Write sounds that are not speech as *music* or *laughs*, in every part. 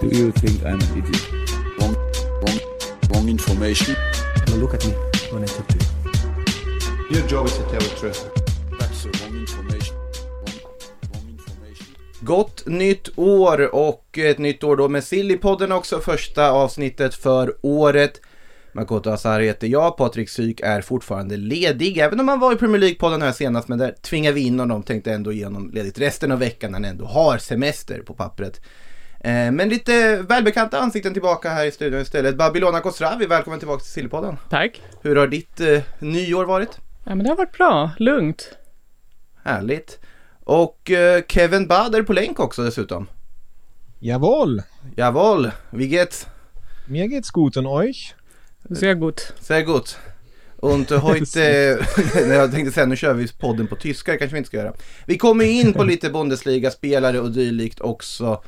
Do you think I'm an idiot? Wrong, wrong, wrong information. Now look at me when I talk to you. Your job is to tell the truth. That's the wrong information. Gott nytt år och ett nytt år då med Sillypodden också, första avsnittet för året. Makoto Asar heter jag, Patrik Syk är fortfarande ledig, även om han var i Premier League-podden här senast, men där tvingar vi in honom, tänkte ändå ge honom ledigt resten av veckan när han ändå har semester på pappret. Eh, men lite välbekanta ansikten tillbaka här i studion istället. Babylona Khosravi, välkommen tillbaka till Sillypodden. Tack. Hur har ditt eh, nyår varit? Ja, men det har varit bra. Lugnt. Härligt. Och eh, Kevin Bader på länk också dessutom. Jawohl, Jawohl, wie geht's? mir geht's gut und euch? Sehr gut. Sehr gut. Und *laughs* heute, *laughs* jag tänkte säga nu kör vi podden på tyska, det kanske vi inte ska göra. Vi kommer in på lite Bundesliga-spelare och dylikt också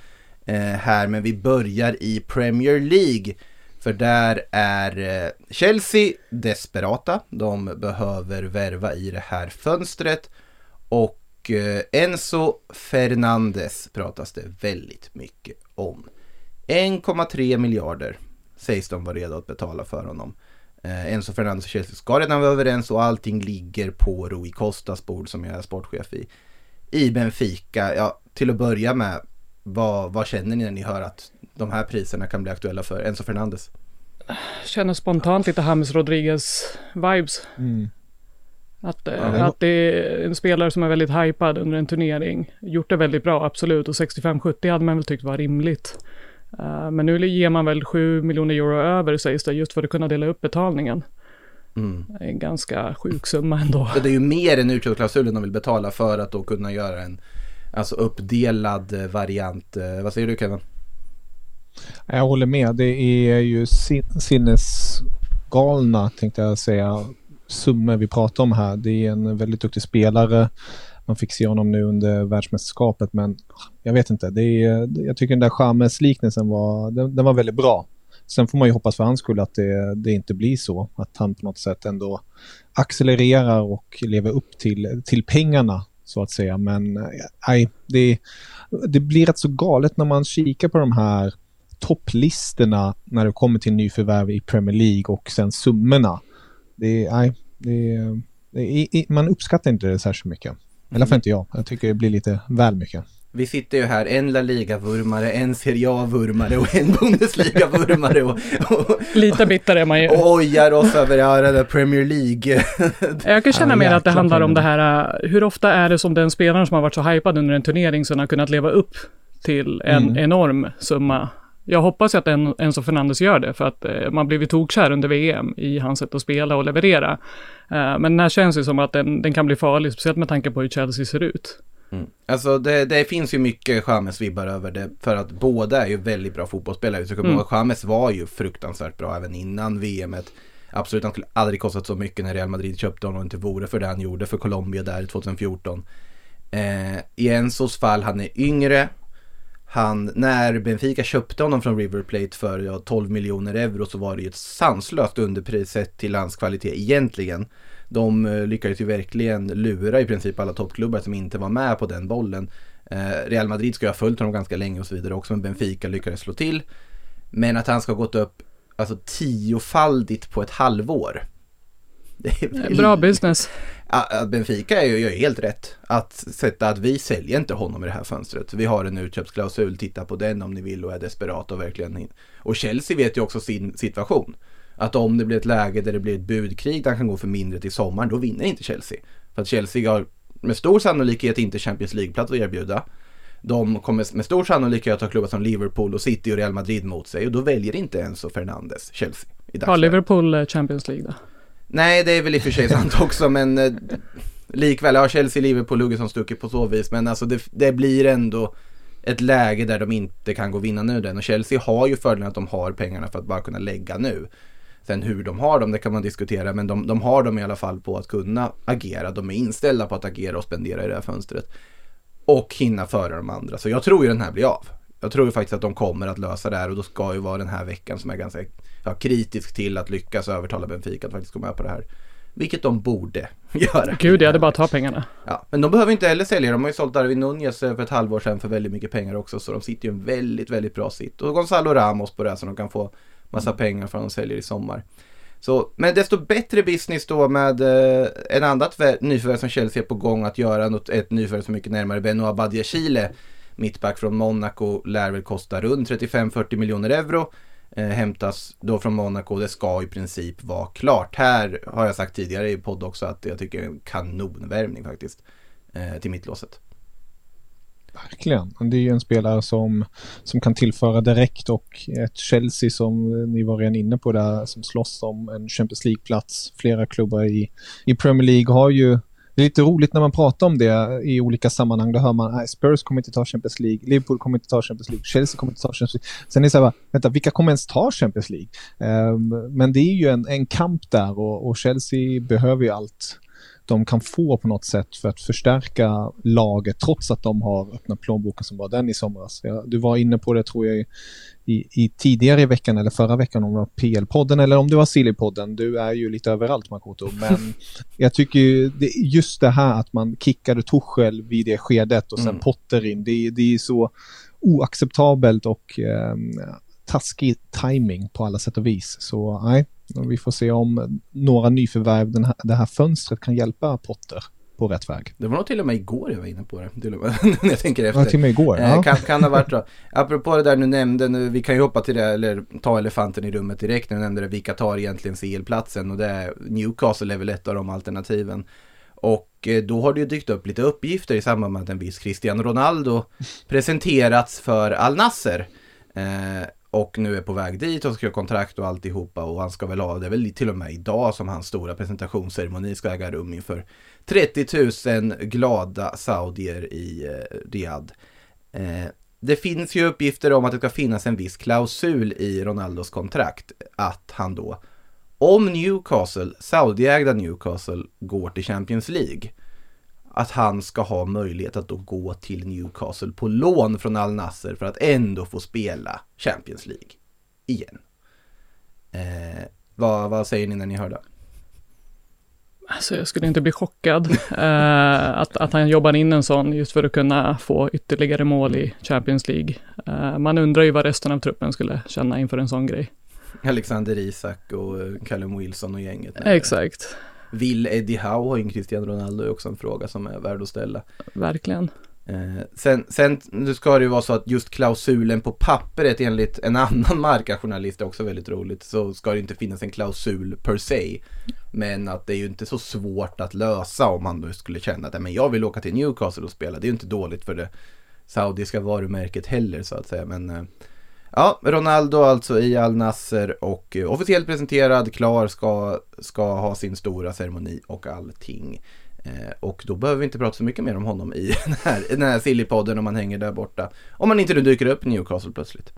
Eh, här, men vi börjar i Premier League. För där är eh, Chelsea desperata, de behöver värva i det här fönstret. Och eh, Enzo Fernandes pratas det väldigt mycket om. 1,3 miljarder sägs de vara redo att betala för honom. Eh, Enzo Fernandes och Chelsea ska redan vara överens och allting ligger på Rui Costas bord som jag är sportchef i. I Benfica, ja till att börja med, vad, vad känner ni när ni hör att de här priserna kan bli aktuella för Enzo Fernandes? Känner spontant lite James Rodriguez vibes. Mm. Att, eh, Ja, det var- att det är en spelare som är väldigt hypad under en turnering. Gjort det väldigt bra, absolut. Och 65-70 hade man väl tyckt var rimligt. Eh, men nu ger man väl 7 miljoner euro över sägs det, just för att kunna dela upp betalningen. Mm. Det är en ganska sjuk summa ändå. Så det är ju mer än utköpsklausulen de vill betala för att då kunna göra en alltså uppdelad eh, variant. Eh, vad säger du Kevin? Jag håller med. Det är ju sin- sinnesgalna, tänkte jag säga, summor vi pratar om här. Det är en väldigt duktig spelare. Man fick se honom nu under världsmästerskapet, men jag vet inte. Det är, jag tycker den där Chamez-liknelsen var, den, den var väldigt bra. Sen får man ju hoppas för hans skull att det, det inte blir så. Att han på något sätt ändå accelererar och lever upp till, till pengarna, så att säga. Men eh, nej, det, det blir rätt så galet när man kikar på de här topplistorna när det kommer till nyförvärv i Premier League och sen summorna. Det nej, det det man uppskattar inte det särskilt mycket. I alla fall inte jag. Jag tycker det blir lite väl mycket. Vi sitter ju här, en La Liga-vurmare, en Serie A-vurmare och en *laughs* Bundesliga-vurmare och, och, Lite bitter är man ju. och ojar oss över där Premier League. Jag kan känna Ja, mer att det handlar om det här, uh, hur ofta är det som den spelaren som har varit så hypad under en turnering som har kunnat leva upp till en Mm. enorm summa. Jag hoppas att en, Enzo Fernandes gör det, för att uh, man blivit tokkär under VM i hans sätt att spela och leverera. Uh, men den här känns ju som att den, den kan bli farlig, speciellt med tanke på hur Chelsea ser ut. Alltså det, det finns ju mycket Chamez-vibbar över det för att båda är ju väldigt bra fotbollsspelare. Så Mm. Chamez var ju fruktansvärt bra även innan VMet. Absolut, han skulle aldrig kostat så mycket när Real Madrid köpte honom och inte vore för det han gjorde för Colombia där 2014. Eh, I Enzos fall, han är yngre. Han, när Benfica köpte honom från River Plate för ja, 12 miljoner euro så var det ju ett sanslöst underpris sett till hans kvalitet egentligen. De eh, lyckades ju verkligen lura i princip alla toppklubbar som inte var med på den bollen. Eh, Real Madrid ska ju ha följt honom ganska länge och så vidare också, men Benfica lyckades slå till. Men att han ska ha gått upp alltså tiofaldigt på ett halvår. Det är väl- Bra business. Benfica är ju, gör ju helt rätt. Att sätta att vi säljer inte honom i det här fönstret. Vi har en utköpsklausul, titta på den om ni vill och är desperat och verkligen. Och Chelsea vet ju också sin situation. Att om det blir ett läge där det blir ett budkrig där han kan gå för mindre till sommaren, då vinner inte Chelsea. För att Chelsea har med stor sannolikhet inte Champions League-plats att erbjuda. De kommer med stor sannolikhet att ha klubbar som Liverpool och City och Real Madrid mot sig och då väljer inte Enzo Fernandes Chelsea. I Har. Liverpool eh, Champions League då? Nej, det är väl i och för sig sant *laughs* också, men eh, likväl har Chelsea Liverpool hugget som stucket på så vis. Men alltså det, det blir ändå ett läge där de inte kan gå och vinna nu den. Och Chelsea har ju fördelen att de har pengarna för att bara kunna lägga nu. Sen hur de har dem, det kan man diskutera, men de, de har dem i alla fall på att kunna agera. De är inställda på att agera och spendera i det här fönstret. Och hinna före de andra. Så jag tror ju den här blir av. Jag tror ju faktiskt att de kommer att lösa det här och då ska ju vara den här veckan som är ganska ja, kritisk till att lyckas övertala Benfica att faktiskt gå med på det här. Vilket de borde *laughs* göra. Gud, ja, det är bara ta pengarna. Ja, men de behöver inte heller sälja. De har ju sålt Darwin Nunez eh, för ett halvår sedan för väldigt mycket pengar också. Så de sitter ju i en väldigt, väldigt bra sitt. Och Gonzalo Ramos på det här så de kan få massa pengar för att de säljer i sommar. Så, men desto bättre business då med eh, en annat nyförvärv som Chelsea är på gång att göra. Något, ett nyförvärv som är mycket närmare Benoit Badiashile. Mittback från Monaco lär väl kosta runt 35-40 miljoner euro. Eh, hämtas då från Monaco. Det ska i princip vara klart. Här har jag sagt tidigare i podd också att jag tycker det är en kanonvärvning faktiskt. Eh, till mittlåset. Verkligen. Det är ju en spelare som, som kan tillföra direkt och ett Chelsea som ni var redan inne på där som slåss om en Champions League-plats. Flera klubbar i, i Premier League har ju det är lite roligt när man pratar om det i olika sammanhang. Då hör man att Spurs kommer inte ta Champions League, Liverpool kommer inte ta Champions League, Chelsea kommer inte ta Champions League. Sen är det så här, vänta, vilka kommer ens ta Champions League? Um, men det är ju en, en kamp där och, och Chelsea behöver ju allt de kan få på något sätt för att förstärka laget trots att de har öppnat plånboken som var den i somras. Du var inne på det tror jag i, i tidigare i veckan eller förra veckan om det var PL-podden eller om det var Silly-podden. Du är ju lite överallt Makoto. Men *laughs* jag tycker ju det, just det här att man kickade Tuchel vid det skedet och sen Mm. Potter in. Det, det är så oacceptabelt och eh, taskig timing på alla sätt och vis. Så nej, vi får se om några nyförvärv den här, det här fönstret kan hjälpa Potter på rätt väg. Det var nog till och med igår jag var inne på det. Till och med, *laughs* när jag tänker efter. Ja, till och med igår. Eh, Ja. kan, kan ha varit bra. Apropå det där du nämnde, nu, vi kan ju hoppa till det, eller ta elefanten i rummet direkt när du nämnde det, vilka tar egentligen CL-platsen och det är Newcastle är väl ett av de alternativen. Och eh, då har det ju dykt upp lite uppgifter i samband med att en viss Cristiano Ronaldo presenterats för Al Nasser. Eh, och nu är på väg dit och skriver kontrakt och alltihopa och han ska väl ha, det är väl till och med idag som hans stora presentationsceremoni ska äga rum inför 30 000 glada saudier i eh, Riyadh. Eh, det finns ju uppgifter om att det ska finnas en viss klausul i Ronaldos kontrakt. Att han då, om Newcastle, Saudiägda Newcastle, går till Champions League. Att han ska ha möjlighet att då gå till Newcastle på lån från Al Nasser för att ändå få spela Champions League. Igen. Eh, vad, vad säger ni när ni hör det? Alltså jag skulle inte bli chockad eh, att, att han jobbar in en sån just för att kunna få ytterligare mål i Champions League. Eh, man undrar ju vad resten av truppen skulle känna inför en sån grej. Alexander Isak och eh, Callum Wilson och gänget. Exakt, Vill Eddie Howe ha in Cristiano Ronaldo är också en fråga som är värd att ställa. verkligen. Eh, sen, sen nu ska det ju vara så att just klausulen på pappret enligt en *laughs* annan markajournalist är också väldigt roligt. Så ska det inte finnas en klausul per se. Men att det är ju inte så svårt att lösa om man då skulle känna att "Nej, men jag vill åka till Newcastle och spela. Det är ju inte dåligt för det saudiska varumärket heller så att säga. Men eh, ja, Ronaldo alltså i Al Nasser och eh, officiellt presenterad, klar, ska, ska ha sin stora ceremoni och allting. Eh, och då behöver vi inte prata så mycket mer om honom i *laughs* den här, den här Sillypodden om man hänger där borta. Om man inte nu dyker upp i Newcastle plötsligt.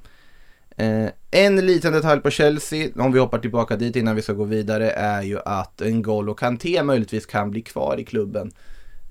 Eh, en liten detalj på Chelsea, om vi hoppar tillbaka dit innan vi ska gå vidare, är ju att N'Golo Kanté möjligtvis kan bli kvar i klubben.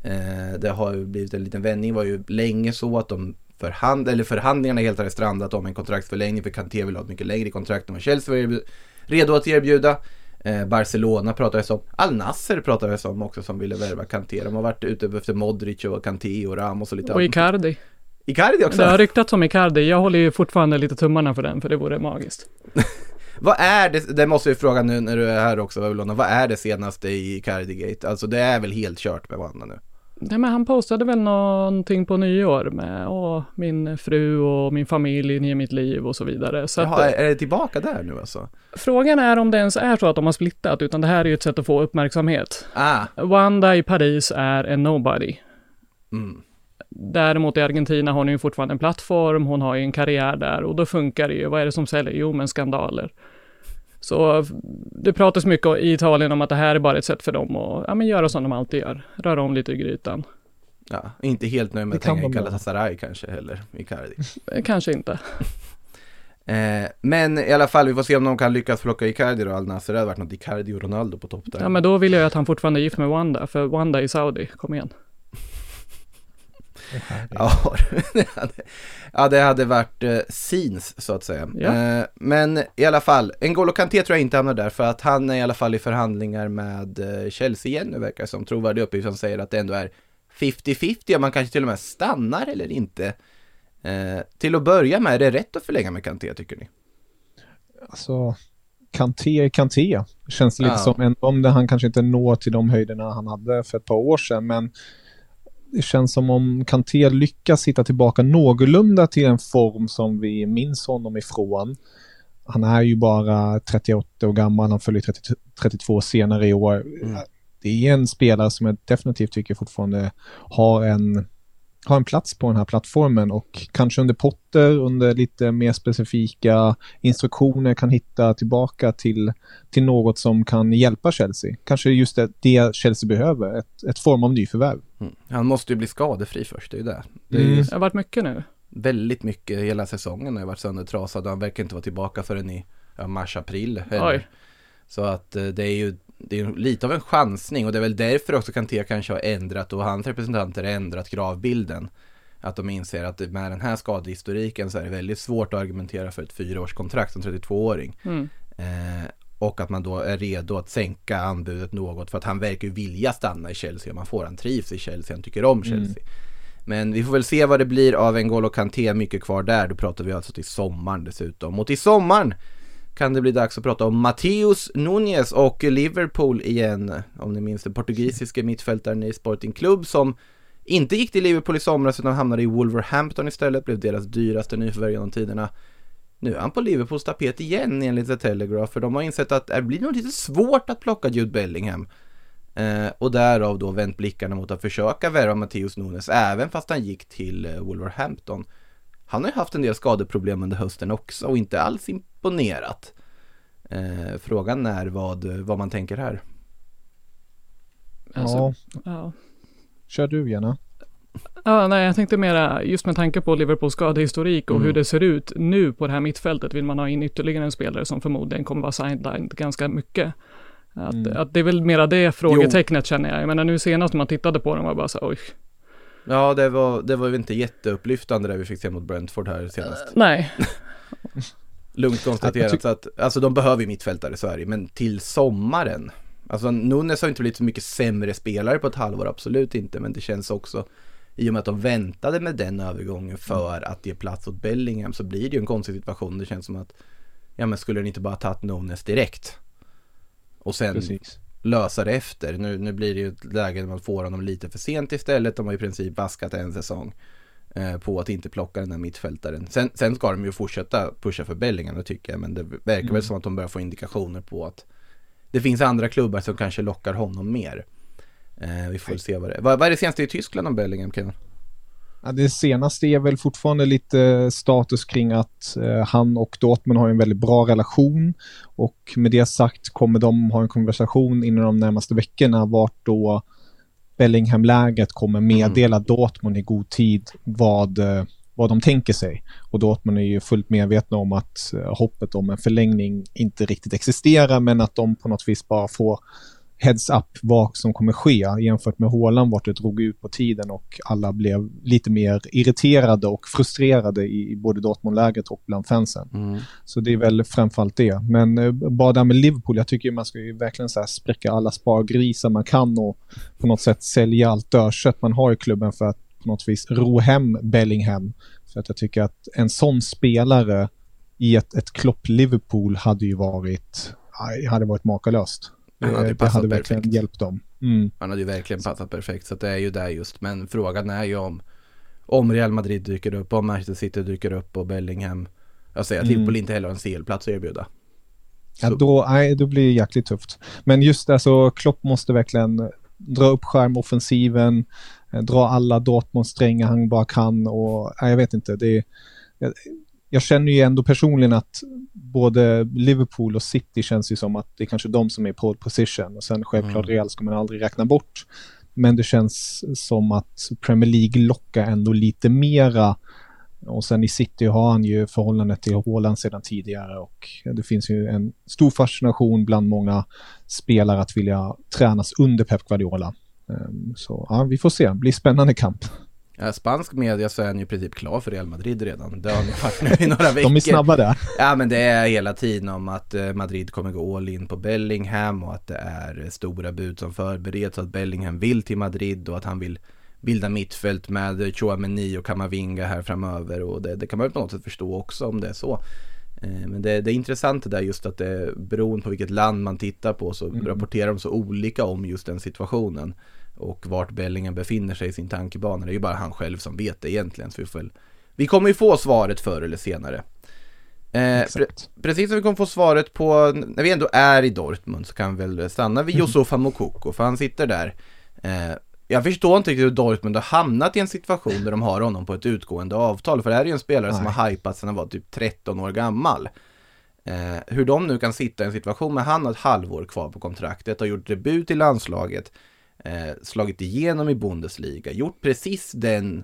Eh, det har ju blivit en liten vändning, det var ju länge så att de förhand eller förhandlingarna helt hade strandat om en kontraktsförlängning för Kanté vill ha ett mycket längre kontrakt än vad Chelsea var redo att erbjuda. Eh, Barcelona pratades om, Al Nasser pratades om också som ville värva Kanté. De har varit ute efter Modric och Kanté och Ramos och lite Och annat. Icardi. Icardi också? Det har ryktats om Icardi. Jag håller ju fortfarande lite tummarna för den, för det vore magiskt. *laughs* Vad är det, det måste vi fråga nu när du är här också Ulona, vad är det senaste i Icardi-gate? Alltså det är väl helt kört med varandra nu? Nej, men han postade väl någonting på nyår med åh, min fru och min familj in i mitt liv och så vidare. Så att, Jaha, är är det tillbaka där nu alltså? frågan är om det ens är så att de har splittat, utan det här är ju ett sätt att få uppmärksamhet. Ah, Wanda i Paris är en nobody. mm. Däremot i Argentina har hon ju fortfarande en plattform, hon har ju en karriär där och då funkar det ju. Vad är det som säljer? Jo, men skandaler. Så det pratas mycket i Italien om att det här är bara ett sätt för dem att ja, men göra som de alltid gör, röra om lite i grytan. Ja, inte helt nöjd med att kan hänga i. Galatasaray kanske heller, Icardi. Eh, Kanske inte. *laughs* Eh, men i alla fall, vi får se om de kan lyckas plocka Icardi då, Al Nassr. Det hade varit något Icardi och Ronaldo på topp där. Ja, men då vill jag att han fortfarande är gift med Wanda, för Wanda är Saudi. Kom igen. Ja, *laughs* det hade, ja, det hade varit eh, scenes så att säga. Ja. Eh, men i alla fall, N'Golo Kanté tror jag inte hamnar där för att han är i alla fall i förhandlingar med eh, Chelsea igen nu verkar som. Trovärdig uppgift som säger att det ändå är 50-50 om man kanske till och med stannar eller inte. Eh, till att börja med, är det rätt att förlänga med Kanté tycker ni? Alltså, Kanté är Kanté. Känns det lite Ja. som, en, om det, han kanske inte når till de höjderna han hade för ett par år sedan, men det känns som om Kanté lyckas hitta tillbaka någorlunda till en form som vi minns honom ifrån. Han är ju bara 38 år gammal, han följer 30, 32 senare i år. Det är en spelare som jag definitivt tycker fortfarande har en, har en plats på den här plattformen och kanske under Potter, under lite mer specifika instruktioner kan hitta tillbaka till, till något som kan hjälpa Chelsea. Kanske just det, det Chelsea behöver, ett, ett form av nyförvärv. Mm. Han måste ju bli skadefri först, det är ju det. Det är Mm. Det har varit mycket nu. väldigt mycket hela säsongen har varit söndertrasad och han verkar inte vara tillbaka förrän i ja, mars-april. Så att eh, det är ju det är lite av en chansning och det är väl därför också Kanté kanske har ändrat och hans representanter har ändrat kravbilden. Att de inser att med den här skadehistoriken så är det väldigt svårt att argumentera för ett fyraårskontrakt som 32-åring. Mm. Eh, och att man då är redo att sänka anbudet något för att han verkar ju vilja stanna i Chelsea och man får han trivs i Chelsea, han tycker om Chelsea. Men vi får väl se vad det blir av N'Golo Kanté, mycket kvar där. Då pratar vi alltså till sommaren dessutom. Och till sommaren kan det bli dags att prata om Mateus Nunes och Liverpool igen. Om ni minns den portugisiske mittfältaren i Sporting Club som inte gick till Liverpool i somras utan hamnade i Wolverhampton istället, blev deras dyraste nyförvärv genom tiderna. Nu är han på Liverpools tapet igen enligt The Telegraph för de har insett att det blir nog lite svårt att plocka Jude Bellingham. Eh, och därav då vänt blickarna mot att försöka värva Matteus Nunes även fast han gick till eh, Wolverhampton. Han har ju haft en del skadeproblem under hösten också och inte alls imponerat. Eh, frågan är vad, vad man tänker här. Alltså, ja, ja. kör du gärna. Ja, nej, jag tänkte mera, just med tanke på Liverpools skadehistorik och Mm. hur det ser ut nu på det här mittfältet, vill man ha in ytterligare en spelare som förmodligen kommer vara sidelined ganska mycket. Att, Mm. att det är väl mera det frågetecknet känner jag. Jag menar nu senast man tittade på dem var bara så oj. Ja, det var, det var ju inte jätteupplyftande det vi fick se mot Brentford här senast. Nej, *laughs* Lugnt konstaterat. Så att, alltså de behöver ju mittfältare i Sverige, men till sommaren. Alltså Nunes har inte blivit så mycket sämre spelare på ett halvår, absolut inte. Men det känns också, i och med att de väntade med den övergången för att ge plats åt Bellingham så blir det ju en konstig situation. Det känns som att, ja men skulle den inte bara tagit Nunes direkt? Och sen Precis. lösa det efter. Nu, nu blir det ju ett läge där man får honom lite för sent istället. De har i princip vaskat en säsong eh, på att inte plocka den här mittfältaren. Sen, sen ska de ju fortsätta pusha för Bellingham, det tycker jag. Men det verkar Mm. väl som att de börjar få indikationer på att det finns andra klubbar som kanske lockar honom mer. Eh, vi får se vad det är. Vad, vad är det senaste i Tyskland om Bellingham, Ken? Ja, det senaste är väl fortfarande lite status kring att eh, han och Dortmund har en väldigt bra relation och med det sagt kommer de ha en konversation inom de närmaste veckorna vart då Bellingham-lägret kommer meddela Dortmund i god tid vad, eh, vad de tänker sig. Och Dortmund är ju fullt medvetna om att eh, hoppet om en förlängning inte riktigt existerar men att de på något vis bara får heads up vad som kommer ske jämfört med Håland vart det drog ut på tiden och alla blev lite mer irriterade och frustrerade i, både Dortmund-lägret och bland fansen. Så det är väl framförallt det. Men eh, bara där med Liverpool, jag tycker man ska ju verkligen så här spräcka alla spargrisar man kan och på något sätt sälja allt dörrkött man har i klubben för att på något vis ro hem Bellingham. För att jag tycker att en sån spelare i ett, ett Klopp-Liverpool hade ju varit, hade varit makalöst. Han hade ju det hade verkligen perfekt. hjälpt dem. Mm. Han hade ju verkligen passat perfekt, så det är ju där just. Men frågan är ju om, om Real Madrid dyker upp, om Manchester City dyker upp och Bellingham. Jag säger att Mm. Liverpool inte heller har en CL-plats att erbjuda. Ja, då, nej, då blir det jäkligt tufft. Men just alltså, Klopp måste verkligen dra upp skärmoffensiven, eh, dra alla Dortmund-strängar han bara kan och nej, jag vet inte. Det är, jag, känner ju ändå personligen att både Liverpool och City känns ju som att det är kanske de som är på position och sen självklart Mm. Real ska man aldrig räkna bort. Men det känns som att Premier League lockar ändå lite mera. Och sen i City har han ju förhållandet till Haaland sedan tidigare och det finns ju en stor fascination bland många spelare att vilja tränas under Pep Guardiola. Ehm, Så ja, vi får se, det blir spännande kamp. Ja, spansk media så är han ju i princip klar för Real Madrid redan. Det har ni varit nu i några veckor. *laughs* De är snabba där. Ja men det är hela tiden om att eh, Madrid kommer gå all in på Bellingham och att det är stora bud som förbereds och att Bellingham vill till Madrid och att han vill bilda mittfält med Chouameni och Kamavinga här framöver och det, det kan man på något sätt förstå också om det är så. Eh, Men det, det är intressant det där just att det beroende på vilket land man tittar på så rapporterar de så olika om just den situationen. Och vart Bellingham befinner sig i sin tankebana. Det är ju bara han själv som vet det egentligen. Så vi, får vi kommer ju få svaret förr eller senare. Eh, pre- precis som vi kommer få svaret på, när vi ändå är i Dortmund så kan vi väl stanna vid *laughs* Yusufa Mokoko för han sitter där. Eh, jag förstår inte riktigt hur Dortmund har hamnat i en situation där de har honom på ett utgående avtal. För det här är ju en spelare som Nej. har hypats sedan han var typ 13 år gammal. Eh, hur de nu kan sitta i en situation med han har ett halvår kvar på kontraktet, har gjort debut i landslaget, eh, slagit igenom i Bundesliga, gjort precis den,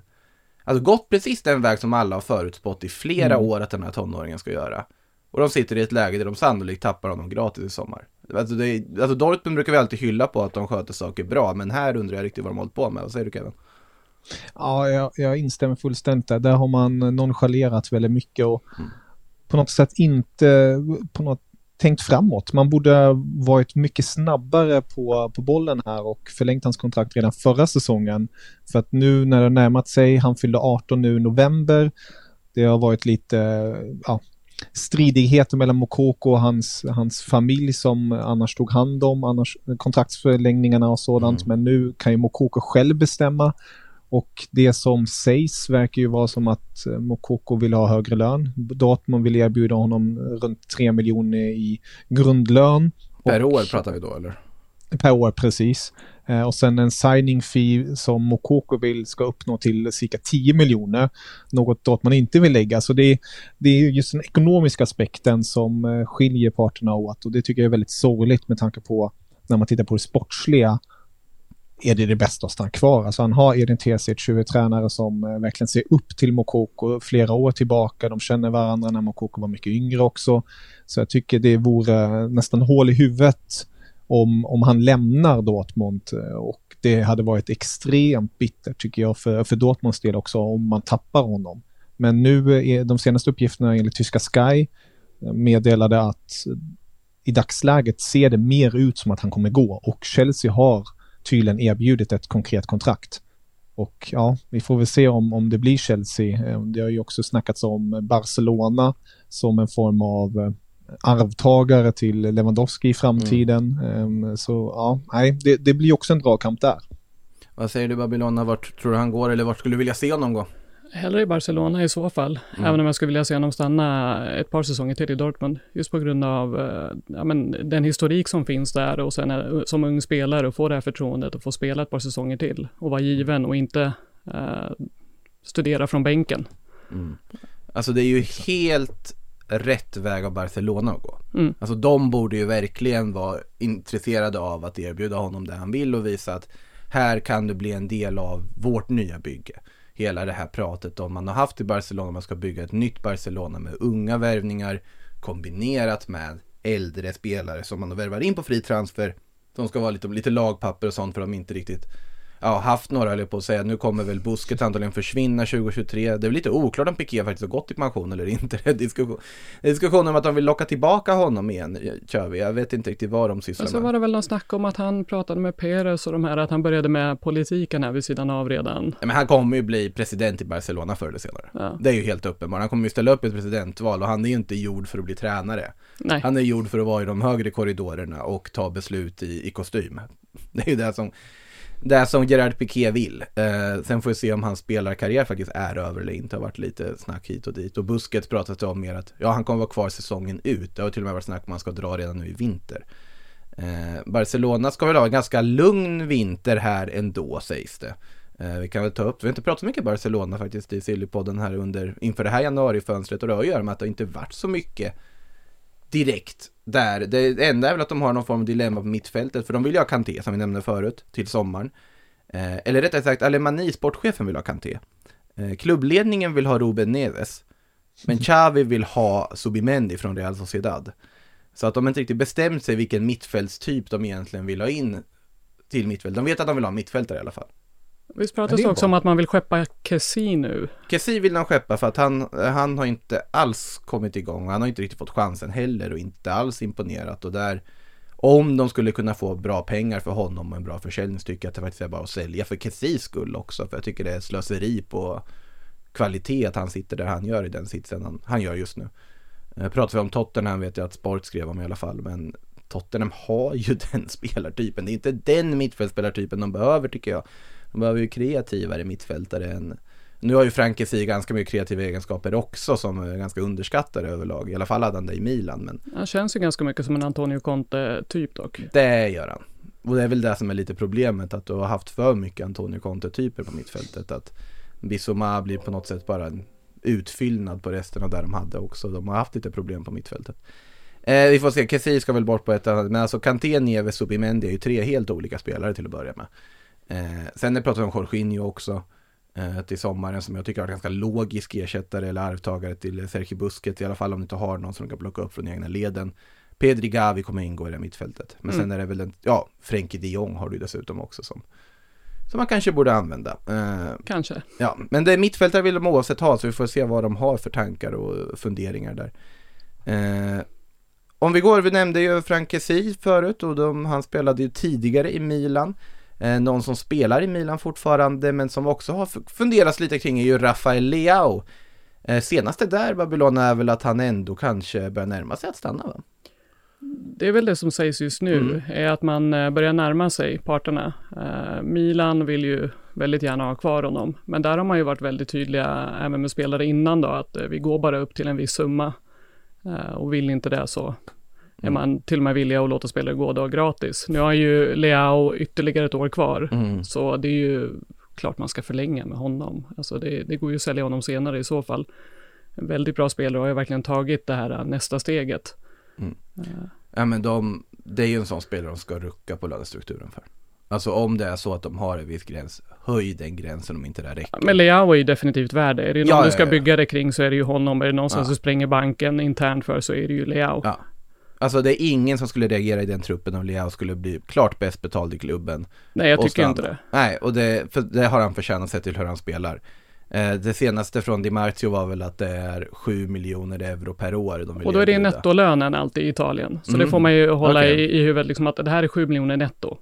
alltså gått precis den väg som alla har förutspått i flera Mm. år att den här tonåringen ska göra. Och de sitter i ett läge där de sannolikt tappar honom gratis i sommar. Alltså, det är, alltså Dortmund brukar vi alltid hylla på att de sköter saker bra, men här undrar jag riktigt vad de hållit på med. Vad säger du Kevin? Ja, jag, jag instämmer fullständigt där. Där har man nonchalerat väldigt mycket och på något sätt inte på något, tänkt framåt. Man borde varit mycket snabbare på, på bollen här och förlängt hans kontrakt redan förra säsongen. För att nu när det närmat sig, han fyllde 18 nu i november, det har varit lite ja, stridigheter mellan Mokoko och hans, hans familj som annars tog hand om annars, kontraktsförlängningarna och sådant. Men nu kan ju Mokoko själv bestämma. Och det som sägs verkar ju vara som att eh, Mokoko vill ha högre lön. Dortmund vill erbjuda honom runt 3 miljoner i grundlön. Per Och- år pratar vi då eller? Per år, precis. Eh, och sen en signing fee som Mokoko vill ska uppnå till cirka 10 miljoner. Något Dortmund inte vill lägga. Så det, det är ju just den ekonomiska aspekten som eh, skiljer parterna åt. Och det tycker jag är väldigt sorgligt med tanke på när man tittar på det sportsliga är det det bästa att stanna kvar. Alltså han har Edin Terzic, huvudtränare som eh, verkligen ser upp till Mokoko flera år tillbaka. De känner varandra när Mokoko var mycket yngre också. Så jag tycker det vore eh, nästan hål i huvudet om, om han lämnar Dortmund eh, och det hade varit extremt bittert tycker jag för, för Dortmunds del också om man tappar honom. Men nu är de senaste uppgifterna enligt tyska Sky meddelade att i dagsläget ser det mer ut som att han kommer gå och Chelsea har tydligen erbjudit ett konkret kontrakt. Och ja, vi får väl se om, om det blir Chelsea. Eh, Det har ju också snackats om Barcelona som en form av eh, arvtagare till Lewandowski i framtiden. Ehm, Så ja, nej, det, det blir också en dragkamp där. Vad säger du Babylona, vart tror du han går eller vart skulle du vilja se honom gå? Hellre i Barcelona i så fall. Även om jag skulle vilja se honom stanna ett par säsonger till i Dortmund. Just på grund av eh, ja, men, den historik som finns där och sen eh, som ung spelare och få det här förtroendet och få spela ett par säsonger till och vara given och inte eh, studera från bänken. Alltså det är ju helt rätt väg av Barcelona att gå. Mm. Alltså de borde ju verkligen vara intresserade av att erbjuda honom det han vill och visa att här kan du bli en del av vårt nya bygge. Hela det här pratet om man har haft i Barcelona, man ska bygga ett nytt Barcelona med unga värvningar kombinerat med äldre spelare som man värvar in på fri transfer. De ska vara lite, lite lagpapper och sånt för de inte riktigt ja, haft några jag på att säga. Nu kommer väl Busquets antagligen försvinna 2023. Det är lite oklart om Piqué faktiskt har gått i pension eller inte. Det är diskussion, om att de vill locka tillbaka honom igen, kör vi. Jag vet inte riktigt vad de sysslar Och så med. var det väl någon snack om att han pratade med Perez och de här, att han började med politiken här vid sidan av redan. Men han kommer ju bli president i Barcelona förr eller senare. Ja. Det är ju helt uppenbart. Han kommer ju ställa upp ett presidentval och han är ju inte gjord för att bli tränare. Nej. Han är gjord för att vara i de högre korridorerna och ta beslut i, i kostym. Det är ju det som, det som Gerard Piqué vill. Eh, sen får vi se om hans spelarkarriär faktiskt är över eller inte. Det har varit lite snack hit och dit. Och Busket pratat om mer att ja, han kommer vara kvar säsongen ut. Det har till och med varit snack om att han ska dra redan nu i vinter. Eh, Barcelona ska väl ha en ganska lugn vinter här ändå sägs det. Eh, vi kan väl ta upp, vi har inte pratat så mycket Barcelona faktiskt i Sillypodden här under, inför det här januarifönstret och det har att göra med att det inte varit så mycket direkt där. Det enda är väl att de har någon form av dilemma på mittfältet för de vill ju ha Kanté som vi nämnde förut till sommaren. Eh, eller rättare sagt, Alemani, sportchefen, vill ha Kanté. Eh, klubbledningen vill ha Ruben Neves. Men Xavi vill ha Subimendi från Real Sociedad. Så att de inte riktigt bestämt sig vilken mittfältstyp de egentligen vill ha in till mittfält. De vet att de vill ha mittfältare i alla fall. Visst pratas det också bra. om att man vill skeppa Kessie nu? Kessie vill de skeppa för att han, han har inte alls kommit igång han har inte riktigt fått chansen heller och inte alls imponerat och där om de skulle kunna få bra pengar för honom och en bra försäljning så tycker jag att det faktiskt är bara att sälja för Kessies skull också för jag tycker det är slöseri på kvalitet att han sitter där han gör i den sitsen han, han gör just nu. Eh, Pratar vi om Tottenham vet jag att Sport skrev om i alla fall men Tottenham har ju *laughs* den spelartypen. Det är inte den mittfältsspelartypen de behöver tycker jag. De behöver ju kreativare mittfältare än nu har ju Frank Kessie ganska mycket kreativa egenskaper också som är ganska underskattade överlag. I alla fall hade han det i Milan men Han känns ju ganska mycket som en Antonio Conte-typ dock. det gör han. Och det är väl det som är lite problemet att du har haft för mycket Antonio Conte-typer på mittfältet. Att Bissoma blir på något sätt bara en utfyllnad på resten av det de hade också. De har haft lite problem på mittfältet. Eh, vi får se, Kessie ska väl bort på ett annat, men alltså Kanté, Neves, Subimendi är ju tre helt olika spelare till att börja med. Eh, sen det pratar vi om Jorginho också eh, till sommaren som jag tycker är ganska logisk ersättare eller arvtagare till Sergio Busquets, i alla fall om du inte har någon som du kan plocka upp från egna leden. Pedri Gavi kommer ingå i det mittfältet. Men sen Mm. är det väl en, ja, Frenkie de Jong har du dessutom också som, som man kanske borde använda. Eh, Kanske. Ja, men det är mittfältare vill de oavsett ha så vi får se vad de har för tankar och funderingar där. Eh, om vi går, vi nämnde ju Frank Kessie förut och de, han spelade ju tidigare i Milan. Eh, någon som spelar i Milan fortfarande men som också har funderats lite kring är ju Rafael Leao. Eh, senaste där Babylon är väl att han ändå kanske börjar närma sig att stanna va? Det är väl det som sägs just nu, Mm. är att man eh, börjar närma sig parterna. Milan vill ju väldigt gärna ha kvar honom, men där har man ju varit väldigt tydliga, även med spelare innan då, att vi går bara upp till en viss summa. Och vill inte det så är Mm. man till och med villiga att låta spelare gå då gratis. Nu har ju Leao ytterligare ett år kvar, Mm. så det är ju klart man ska förlänga med honom. Alltså det, det går ju att sälja honom senare i så fall. En väldigt bra spelare och har ju verkligen tagit det här eh, nästa steget. Ja men de, det är ju en sån spelare de ska rucka på lönestrukturen för. Alltså om det är så att de har en viss gräns, höj den gränsen om inte det räcker. Men Leao är ju definitivt värd det. Är det någon Ja, du ja, ska ja. bygga det kring så är det ju honom. Är det någon som Ja. du spränger banken internt för så är det ju Leao. Alltså det är ingen som skulle reagera i den truppen om Leao skulle bli klart bäst betald i klubben. Nej, jag tycker inte det. Nej, och det, för det har han förtjänat sett till hur han spelar. Eh, det senaste från Di Marzio var väl att det är 7 miljoner euro per år de vill Och då är det erbjuda. nettolönen alltid i Italien. Så Mm. det får man ju hålla Okej. i, i huvudet, liksom att det här är 7 miljoner netto.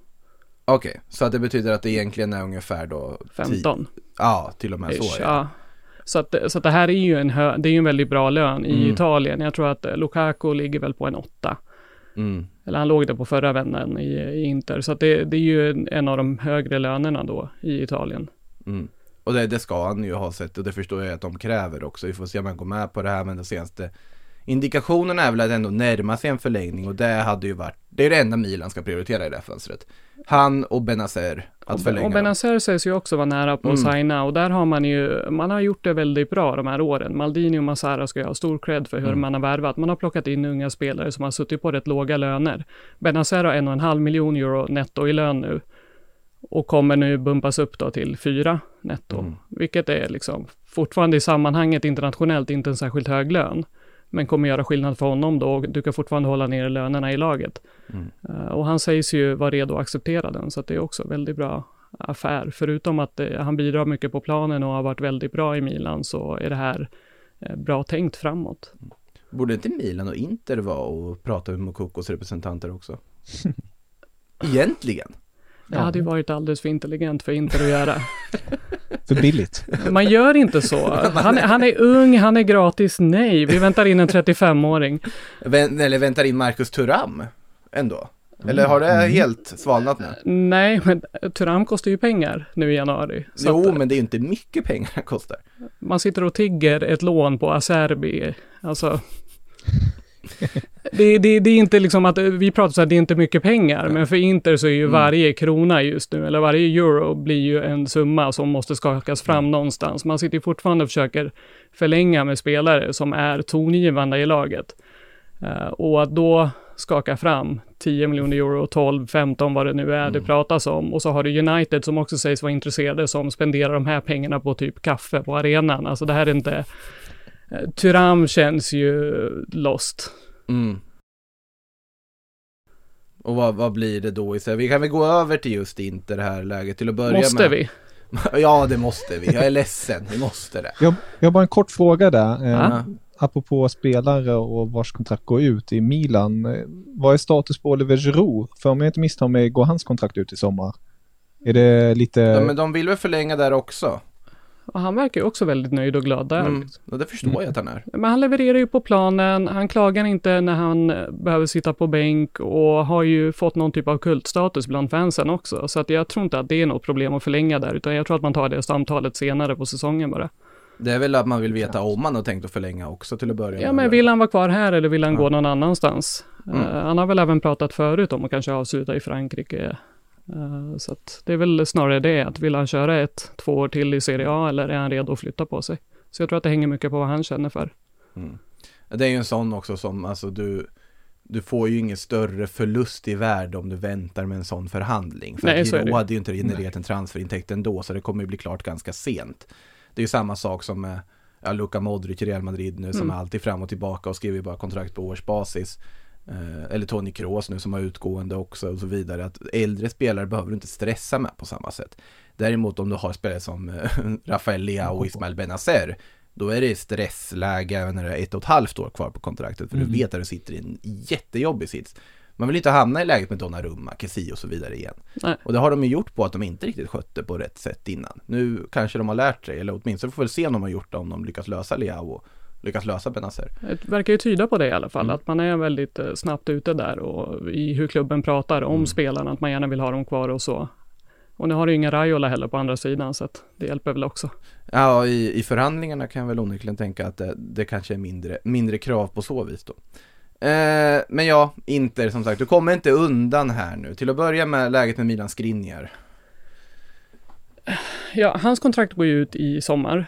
Okej, så att det betyder att det egentligen är ungefär då 15. Ja, till och med så. Ish, Ja. ja. Så, att, så att det här är ju en, hö, det är en väldigt bra lön i Mm. Italien. Jag tror att eh, Lukaku ligger väl på en 8. Mm. Eller han låg där på förra vändan i, i Inter. Så att det, det är ju en, av de högre lönerna då i Italien. Mm. Och det, det ska han ju ha sett och det förstår jag att de kräver också. Vi får se om han går med på det här men de senaste indikationerna är väl att ändå närma sig en förlängning och det hade ju varit, det är det enda Milan ska prioritera i det här fönstret. Han och Benazer att förlänga och. Benazer sägs ju också vara nära på Mm. att signa och där har man ju, man har gjort det väldigt bra de här åren. Maldini och Massara ska ju ha stor cred för hur Mm. man har värvat. Man har plockat in unga spelare som har suttit på rätt låga löner. Benazer har en och en halv miljon euro netto i lön nu och kommer nu bumpas upp då till fyra netto, Mm. vilket är liksom fortfarande i sammanhanget internationellt inte en särskilt hög lön. Men kommer göra skillnad för honom då och du kan fortfarande hålla ner lönerna i laget. Mm. Eh, och han sägs ju vara redo att acceptera den, så att det är också väldigt bra affär. Förutom att eh, han bidrar mycket på planen och har varit väldigt bra i Milan så är det här eh, bra tänkt framåt. Borde inte Milan och Inter vara och prata med Mokokos representanter också? *laughs* Egentligen. Det hade ju varit alldeles för intelligent för Inter att göra. *laughs* För billigt. Man gör inte så. *laughs* Han, är- han är ung, han är gratis. Nej, vi väntar in en 35-åring. Vän, eller väntar in Marcus Thuram ändå? Eller har det helt svalnat nu? Nej, men Turam kostar ju pengar nu i januari. Så Jo, att men det är ju inte mycket pengar det kostar. man sitter och tigger ett lån på Acerbi. Alltså, det, det, det är inte liksom att, vi pratar så att det är inte mycket pengar, men för Inter så är ju Mm. varje krona just nu, eller varje euro blir ju en summa som måste skakas fram Mm. någonstans. Man sitter ju fortfarande och försöker förlänga med spelare som är tongivande i laget. Eh, och att då skaka fram 10 miljoner euro, 12, 15 vad det nu är det pratas om. Och så har du United som också sägs vara intresserade som spenderar de här pengarna på typ kaffe på arenan. Alltså det här är inte... Eh, Tyram känns ju lost. Mm. Och vad, vad blir det då istället? Vi kan väl gå över till just inte det här läget till att börja Måste med. vi? *laughs* ja, det måste vi. Jag är ledsen. Vi måste det. Jag, jag har bara en kort fråga där. Eh. Apropå spelare och vars kontrakt går ut i Milan. Eh, vad är status på Oliver Giroud? För om jag inte misstar mig går hans kontrakt ut i sommar. Är det lite... Ja, men de vill väl förlänga där också? Och han verkar ju också väldigt nöjd och glad där. Mm. Och det förstår jag att han är. Men han levererar ju på planen, han klagar inte när han eh, behöver sitta på bänk och har ju fått någon typ av kultstatus bland fansen också. Så att jag tror inte att det är något problem att förlänga där, utan jag tror att man tar det samtalet senare på säsongen bara. Det är väl att man vill veta om han har tänkt att förlänga också till att börja Ja, med. men vill han vara kvar här eller vill han Ja. gå någon annanstans? Mm. Eh, han har väl även pratat förut om att kanske avsluta i Frankrike. Eh, så det är väl snarare det, att vill han köra ett, två år till i Serie A eller är han redo att flytta på sig? Så jag tror att det hänger mycket på vad han känner för. Mm. Det är ju en sån också som, alltså du, du får ju ingen större förlust i värde om du väntar med en sån förhandling. För Nej, att Giro hade ju inte genererat en transferintäkt ändå, så det kommer ju bli klart ganska sent. Det är ju samma sak som med ja, Luka Modric i Real Madrid nu, som Mm. är alltid fram och tillbaka och skriver bara kontrakt på årsbasis. Eh, eller Toni Kroos nu som har utgående också och så vidare. Att äldre spelare behöver du inte stressa med på samma sätt. Däremot om du har spelare som eh, *laughs* Rafael Leao och Ismael Benazer då är det stressläge även när det är ett och ett halvt år kvar på kontraktet. För Mm. du vet att du sitter i en jättejobbig sits. Man vill inte hamna i läget med Donnarumma, Kessie och så vidare igen. Nej. Och det har de ju gjort på att de inte riktigt skötte på rätt sätt innan. Nu kanske de har lärt sig, eller åtminstone får vi se om de har gjort det, om de lyckas lösa Leao lyckas lösa Benazer. Det verkar ju tyda på det i alla fall, Mm. att man är väldigt eh, snabbt ute där och i hur klubben pratar om Mm. spelarna, att man gärna vill ha dem kvar och så. Och nu har du ju ingen Raiola heller på andra sidan, så att det hjälper väl också. Ja, i, i förhandlingarna kan jag väl onekligen tänka att det, det kanske är mindre, mindre krav på så vis då. Eh, men ja, Inter som sagt, du kommer inte undan här nu. Till att börja med läget med Milan Skriniar. Ja, hans kontrakt går ju ut i sommar.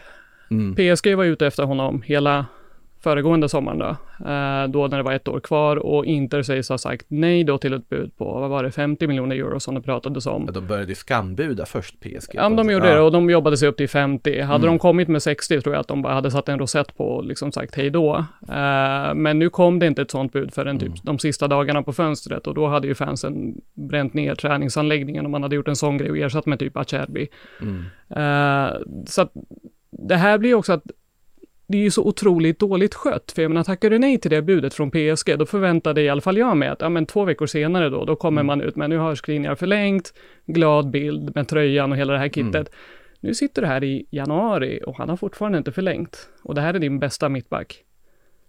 Mm. PSG var ute efter honom hela föregående sommaren då, eh, då när det var ett år kvar och Inter sägs ha sagt nej då till ett bud på, vad var det, 50 miljoner euro som det pratades om. Ja, de började ju skambuda först PSG. Ja, de gjorde Ja. det och de jobbade sig upp till 50. Hade Mm. de kommit med 60 tror jag att de bara hade satt en rosett på och liksom sagt hej då. Eh, men nu kom det inte ett sånt bud förrän typ Mm. de sista dagarna på fönstret och då hade ju fansen bränt ner träningsanläggningen och man hade gjort en sån grej och ersatt med typ Acerbi. Mm. Eh, så att det här blir ju också att det är ju så otroligt dåligt skött. För jag menar, tackar du nej till det budet från PSG, då förväntade i alla fall jag mig att, ja men två veckor senare då, då kommer man ut med, nu har Skriniar förlängt, glad bild med tröjan och hela det här kittet. Nu sitter du här i januari och han har fortfarande inte förlängt. Och det här är din bästa mittback.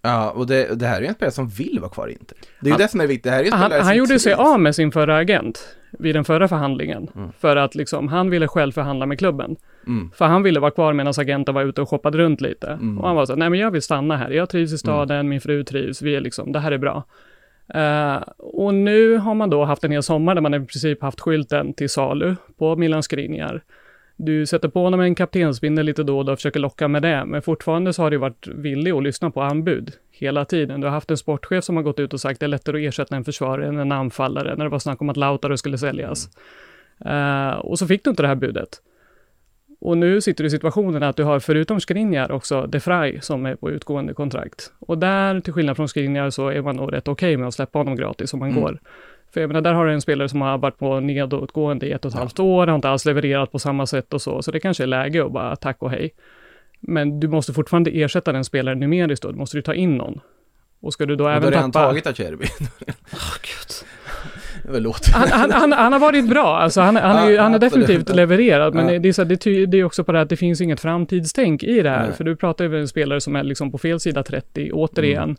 Ja, och det, det här är ju en spelare som vill vara kvar i Inter. Det är ju Han- det som är viktigt. Det här är ju en Han, han gjorde sig av med sin förra agent vid den förra förhandlingen. Mm. För att liksom, han ville själv förhandla med klubben. Mm. För han ville vara kvar medan agenten var ute och shoppade runt lite. Mm. Och han var så nej men jag vill stanna här. Jag trivs i staden, min fru trivs, vi är liksom, det här är bra. Eh, och nu har man då haft en hel sommar där man i princip haft skylten till salu på Milan Skriniar. Du sätter på honom en kaptensbindel lite då och då och försöker locka med det, men fortfarande så har du varit villig att lyssna på anbud hela tiden. Du har haft en sportchef som har gått ut och sagt att det är lättare att ersätta en försvarare än en anfallare, när det var snack om att Lautaro skulle säljas. Eh, och så fick du inte det här budet. Och nu sitter du i situationen att du har förutom Skriniar också De Frey som är på utgående kontrakt. Och där, till skillnad från Skriniar, så är man nog rätt okej med att släppa honom gratis om han Mm. går. För jag menar, där har du en spelare som har varit på nedåtgående i ett och ett halvt år, har inte alls levererat på samma sätt och så, så det kanske är läge att bara tack och hej. Men du måste fortfarande ersätta den spelaren numeriskt då, då måste du ta in någon. Och ska du då Och då har även redan tappa... tagit Acerbi. Var låt. han, han, han, han har varit bra, alltså han, han, är, Ja, han har definitivt levererat, men Ja. det, är så, det, ty- det är också på det här att det finns inget framtidstänk i det här, Nej. för du pratar ju med en spelare som är liksom på fel sida 30, återigen, Mm.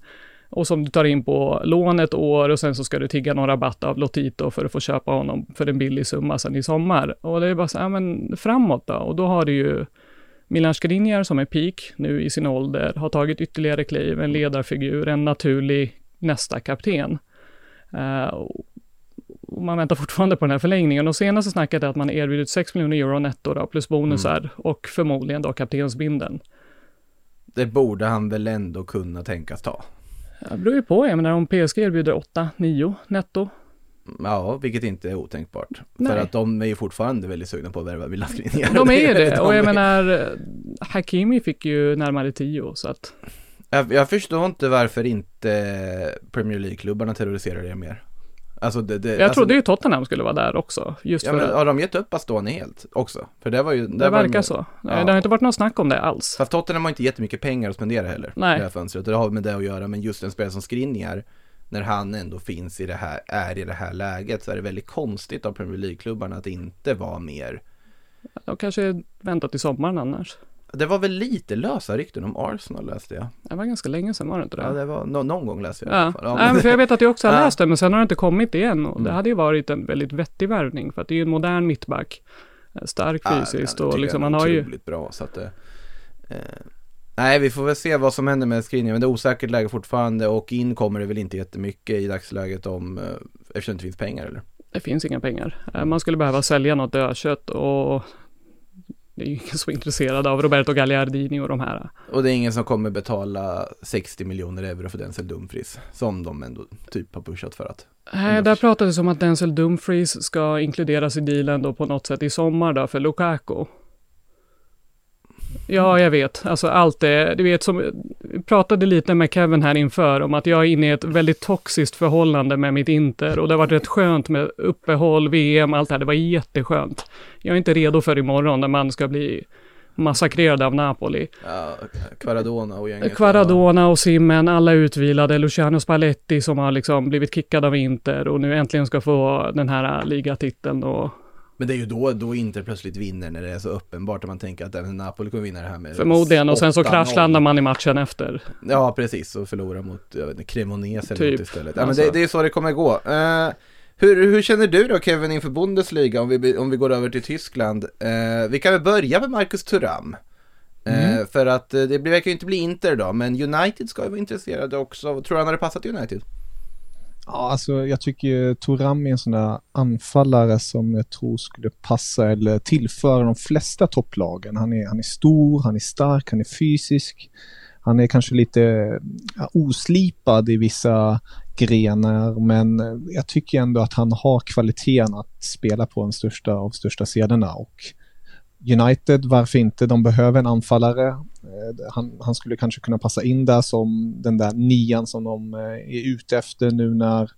Och som du tar in på lån ett år och sen så ska du tigga någon rabatt av Lotito för att få köpa honom för en billig summa sen i sommar. Och det är bara så ja, men framåt då, och då har du ju Milan Skriniar som är peak nu i sin ålder, har tagit ytterligare kliv, en ledarfigur, en naturlig nästa kapten. Och och man väntar fortfarande på den här förlängningen och senaste snacket är att man erbjudit 6 miljoner euro netto då, plus bonusar Mm. och förmodligen då kaptensbindeln. Det borde han väl ändå kunna tänkas ta. Det beror ju på, jag menar om PSG erbjuder 8-9 netto. Ja, vilket inte är otänkbart. Nej. För att de är ju fortfarande väldigt sugna på att värva Milan Skriniar. De är ju det, *laughs* och jag menar Hakimi fick ju närmare 10 så att Jag, jag förstår inte varför inte Premier League-klubbarna terroriserar det mer. Alltså det, det, jag alltså, trodde ju Tottenham skulle vara där också. Just Ja för men har de gett upp Bastoni helt också? För det var ju... det var verkar de- så. Ja. Det har inte varit något snack om det alls. Fast Tottenham har inte jättemycket pengar att spendera heller. Nej. Det här fönstret. Det har med det att göra. Men just en spelare som Skriniar. När han ändå finns i det här, är i det här läget. Så är det väldigt konstigt av Premier League-klubbarna att inte vara mer. De kanske väntar till sommaren annars. Det var väl lite lösa rykten om Arsenal läste jag. Det var ganska länge sedan var det inte det? Ja, det var nå- någon gång läste jag. Ja. Ja, Nej, men för jag vet att jag också har *laughs* Ja. läst det, men sen har det inte kommit igen. Och det Mm. hade ju varit en väldigt vettig värvning, för att det är ju en modern mittback. Eh, Stark Ja, fysiskt jag och liksom han har ju... bra så att det, eh, Nej, vi får väl se vad som händer med Skriniar, men det är osäkert läge fortfarande och in kommer det väl inte jättemycket i dagsläget om, eh, eftersom det inte finns pengar eller? Det finns inga pengar. Eh, Man skulle behöva sälja något dödkött och det är ju ingen som är intresserad av Roberto Gagliardini och de här. Och det är ingen som kommer betala 60 miljoner euro för Denzel Dumfries, som de ändå typ har pushat för att. Nej, där pratades om att Denzel Dumfries ska inkluderas i dealen då på något sätt i sommar då för Lukaku. Ja, jag vet. Alltså allt det, du vet som, pratade lite med Kevin här inför om att jag är inne i ett väldigt toxiskt förhållande med mitt Inter och det har varit rätt skönt med uppehåll, VM, allt det här. Det var jätteskönt. Jag är inte redo för imorgon när man ska bli massakrerad av Napoli. Ja, och gänget. Kvaradona och Simmen, alla utvilade. Luciano Spalletti som har liksom blivit kickad av Inter och nu äntligen ska få den här ligatiteln och Men det är ju då, då Inter plötsligt vinner när det är så uppenbart att man tänker att även Napoli kommer vinna det här med förmodligen och sen så 8-0. kraschlandar man i matchen efter. Ja, precis. Och förlorar mot, jag vet inte, Cremonese eller Typ. något istället. Ja, men Alltså. det, det är så det kommer gå. Eh, hur, hur känner du då Kevin inför Bundesliga om vi, om vi går över till Tyskland? Eh, vi kan väl börja med Marcus Thuram. Eh, För att det verkar ju inte bli Inter då, men United ska ju vara intresserade också. Tror du han hade passat United? Ja, alltså jag tycker Toram är en sån där anfallare som jag tror skulle passa eller tillföra de flesta topplagen. Han är, han är stor, han är stark, han är fysisk. Han är kanske lite ja, oslipad i vissa grenar, men jag tycker ändå att han har kvaliteten att spela på den största av största scenerna och United, varför inte? De behöver en anfallare. Eh, han, han skulle kanske kunna passa in där som den där nian som de eh, är ute efter nu när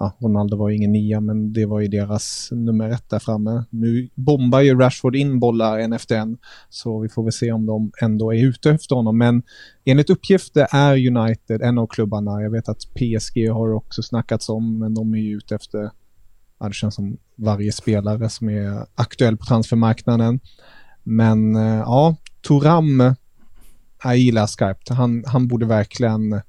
Ja, Ronaldo var ju ingen nia, men det var ju deras nummer ett där framme. Nu bombar ju Rashford in bollar en efter en, så vi får väl se om de ändå är ute efter honom. Men enligt uppgifter är United en av klubbarna. Jag vet att PSG har också snackats om, men de är ju ute efter, ja, det känns som varje spelare som är aktuell på transfermarknaden. Men eh, ja, Turam, jag gillar skarpt. Han, han borde verkligen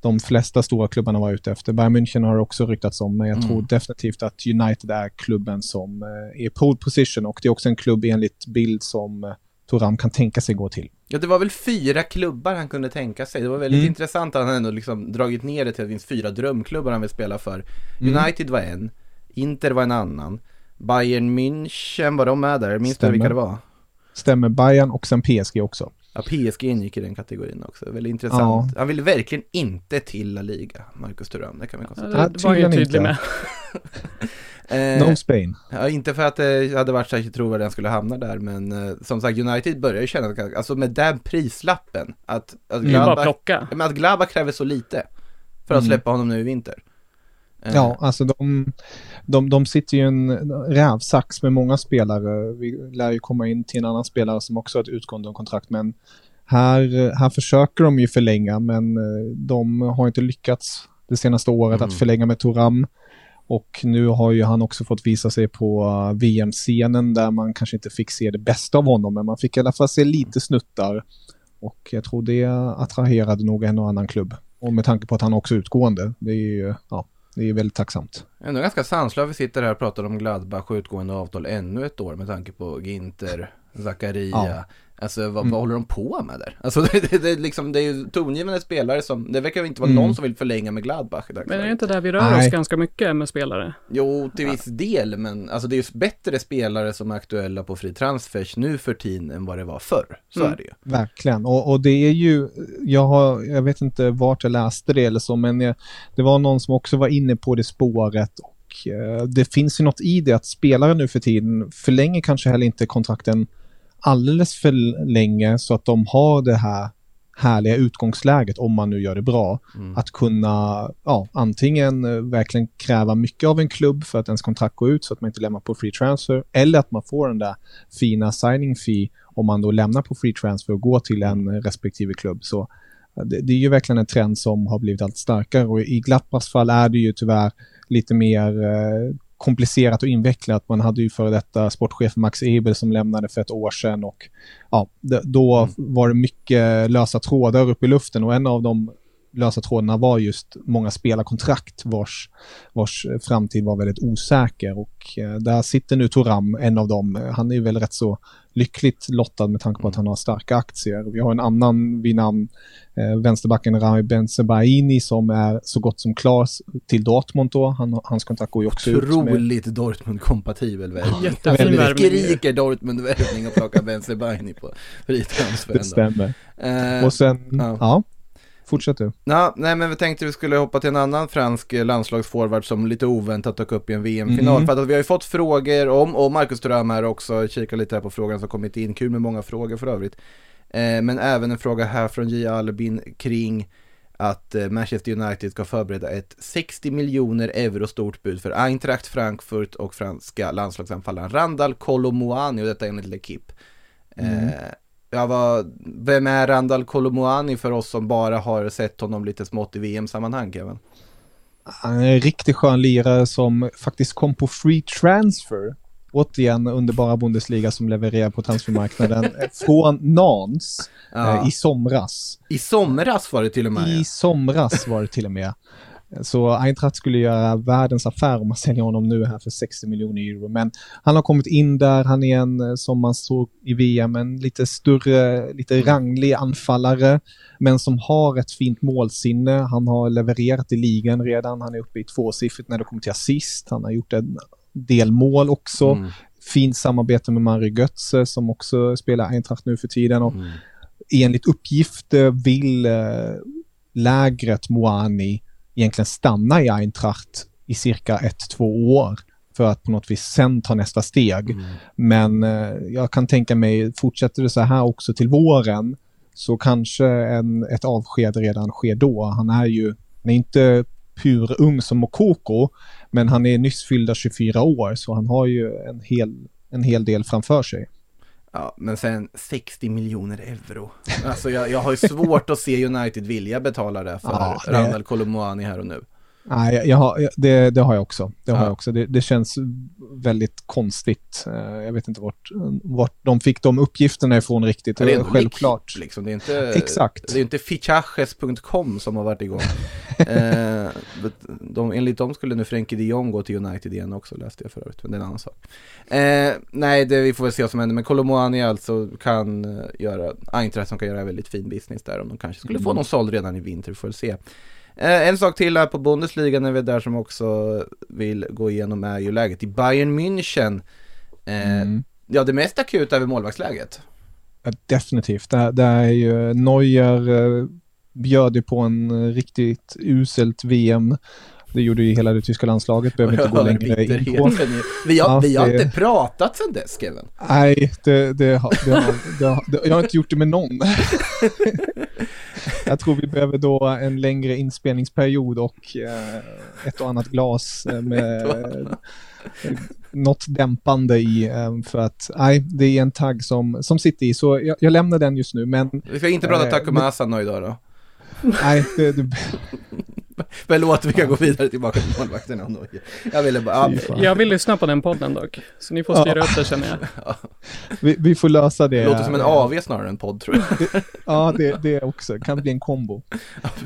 de flesta stora klubbarna var ute efter. Bayern München har också ryktats om, men jag tror definitivt att United är klubben som eh, är pole position och det är också en klubb enligt bild som eh, Thuram kan tänka sig gå till. Ja, det var väl fyra klubbar han kunde tänka sig. Det var väldigt Mm. intressant att han ändå liksom dragit ner det till att det finns fyra drömklubbar han vill spela för. Mm. United var en, Inter var en annan, Bayern München, var de med där? Minns du vilka det var? Stämmer Bayern och sen PSG också. Ja, PSG ingick i den kategorin också. Väldigt intressant. Han ville verkligen inte till La Liga, Marcus Thuram, det kan vi Ja, konstatera. Det var ju tydlig med. *laughs* *laughs* Eh, No Spain. Ja, inte för att det hade varit särskilt trovärdigt att han skulle hamna där, men eh, som sagt United börjar ju känna, att- alltså med den prislappen, att, att Det är bara Gladbach, plocka. men att Gladbach kräver så lite för att Mm. släppa honom nu i vinter. Eh, Ja, alltså de, de, de sitter ju i en rävsax med många spelare. Vi lär ju komma in till en annan spelare som också har ett utgående kontrakt, men här, här försöker de ju förlänga, men eh, de har inte lyckats det senaste året Mm. att förlänga med Toram. Och nu har ju han också fått visa sig på eh, VM-scenen där man kanske inte fick se det bästa av honom, men man fick i alla fall se lite snuttar. Och jag tror det attraherade nog en och annan klubb. Och med tanke på att han också är utgående, det är ju, ja, det är väldigt tacksamt. Ändå ganska sanslöst vi sitter här och pratar om Gladbach och utgående avtal ännu ett år med tanke på Ginter, Zakaria, Ja. Alltså vad, Mm. vad håller de på med där? Alltså *laughs* det, det, det, är liksom, det är ju tongivande spelare som, det verkar ju inte vara Mm. någon som vill förlänga med Gladbach i Men är det inte där vi rör Nej. oss ganska mycket med spelare? Jo, till viss del, men alltså det är ju bättre spelare som är aktuella på fri transfers nu för tiden än vad det var förr. Så Mm. är det ju. Verkligen, och, och det är ju, jag, har, jag vet inte vart jag läste det eller så, men jag, det var någon som också var inne på det spåret och eh, det finns ju något i det att spelare nu för tiden förlänger kanske heller inte kontrakten alldeles för länge så att de har det här härliga utgångsläget om man nu gör det bra. Mm. Att kunna ja, antingen eh, verkligen kräva mycket av en klubb för att ens kontrakt går ut så att man inte lämnar på free transfer eller att man får den där fina signing fee om man då lämnar på free transfer och går till en respektive klubb. Så eh, det, det är ju verkligen en trend som har blivit allt starkare och i Gladbachs fall är det ju tyvärr lite mer eh, komplicerat och invecklat. Man hade ju före detta sportchef Max Ebel som lämnade för ett år sedan och ja, då var det mycket lösa trådar upp i luften och en av de lösa trådarna var just många spelarkontrakt vars, vars framtid var väldigt osäker och eh, där sitter nu Toram, en av dem. Han är väl rätt så lyckligt lottad med tanke på att han har starka aktier. Vi har en annan vid namn eh, vänsterbacken Rami Benzebaini som är så gott som klar till Dortmund då. Han, hans kontrakt går ju också ut. med- Otroligt Dortmund-kompatibel värvning. Jättefin värvning. Skriker Dortmund-värvning och plockar Benzebaini på fri transfer Det stämmer. Eh, Och sen, ja. ja. Fortsätt du. Ja, nej men vi tänkte vi skulle hoppa till en annan fransk eh, landslagsforward som lite oväntat dök upp i en VM-final. Mhm. För att vi har ju fått frågor om, och Marcus Thuram här också, kika lite här på frågan som kommit in, kul med många frågor för övrigt. Eh, men även en fråga här från J. Albin kring att eh, Manchester United ska förbereda ett 60 miljoner euro stort bud för Eintracht Frankfurt och franska landslagsanfallaren Randall Colomuani och detta enligt L'Equipe. Mm. Eh, ja, vad, vem är Randall Colomuani för oss som bara har sett honom lite smått i VM-sammanhang, Kevin? Han är en riktigt skön lirare som faktiskt kom på free transfer. Återigen underbara Bundesliga som levererar på transfermarknaden. *laughs* Från Nans Ja. eh, i somras. I somras var det till och med. I ja. somras var det till och med. Så Eintracht skulle göra världens affär om man säljer honom nu här för 60 miljoner euro. Men han har kommit in där, han är en, eh, som man såg i VM, en lite större, lite ranglig anfallare. Men som har ett fint målsinne. Han har levererat i ligan redan, han är uppe i tvåsiffrigt när det kommer till assist. Han har gjort en del mål också. Mm. Fint samarbete med Mario Götze som också spelar Eintracht nu för tiden. Och Mm. enligt uppgifter vill eh, lägret Moani egentligen stanna i Eintracht i cirka ett, två år för att på något vis sen ta nästa steg. Mm. Men eh, jag kan tänka mig, fortsätter det så här också till våren så kanske en, ett avsked redan sker då. Han är ju, han är inte pur ung som Mokoko, men han är nyss fyllda 24 år så han har ju en hel, en hel del framför sig. Ja, men sen 60 miljoner euro. Alltså jag, jag har ju svårt att se United vilja betala det för Ja, det- Randall Colomuani här och nu. Nej, jag, har, det, det har jag också. Det, har Ja. jag också. Det, det känns väldigt konstigt. Eh, Jag vet inte vart, vart de fick de uppgifterna ifrån riktigt. Det är Självklart. L'Equipe, Liksom. Det är inte, Exakt. Det är inte fichages.com som har varit igång. *laughs* eh, de, enligt dem skulle nu Frenkie de Jong gå till United igen också, läste jag för övrigt. Men det är en annan sak. Eh, nej, det, vi får väl se vad som händer. Men Colomuani alltså kan eh, göra, Eintracht som kan göra väldigt fin business där. Om de kanske skulle få någon såld redan i vinter, vi får väl se. Eh, en sak till här på Bundesliga när vi är där som också vill gå igenom är ju läget i Bayern München. Eh, Mm. Ja, det mest akuta är väl målvaktsläget. Ja, definitivt. Det, det är ju Neuer eh, bjöd ju på en riktigt uselt VM. Det gjorde ju hela det tyska landslaget, behöver inte gå längre in på. Vi har, Ja, vi har det- inte pratat sedan dess, Kevin. Nej, det, det, har, det, har, det, har, det, jag har inte gjort det med någon. *laughs* jag tror vi behöver då en längre inspelningsperiod och eh, ett och annat glas eh, *laughs* med eh, något dämpande i eh, för att nej, det är en tagg som, som sitter i så jag, jag lämnar den just nu men Vi ska inte prata Eh, Takuma Asano idag då. nej, det, det, *laughs* *laughs* Förlåt, vi kan gå vidare tillbaka till målvakterna och Neuer. Jag ville bara, ja, Jag vill lyssna på den podden dock. Så ni får styra upp det känner jag. *laughs* Vi, vi får lösa det. det låter som en AV snarare än podd tror jag. Ja, det, det också. Kan bli en kombo.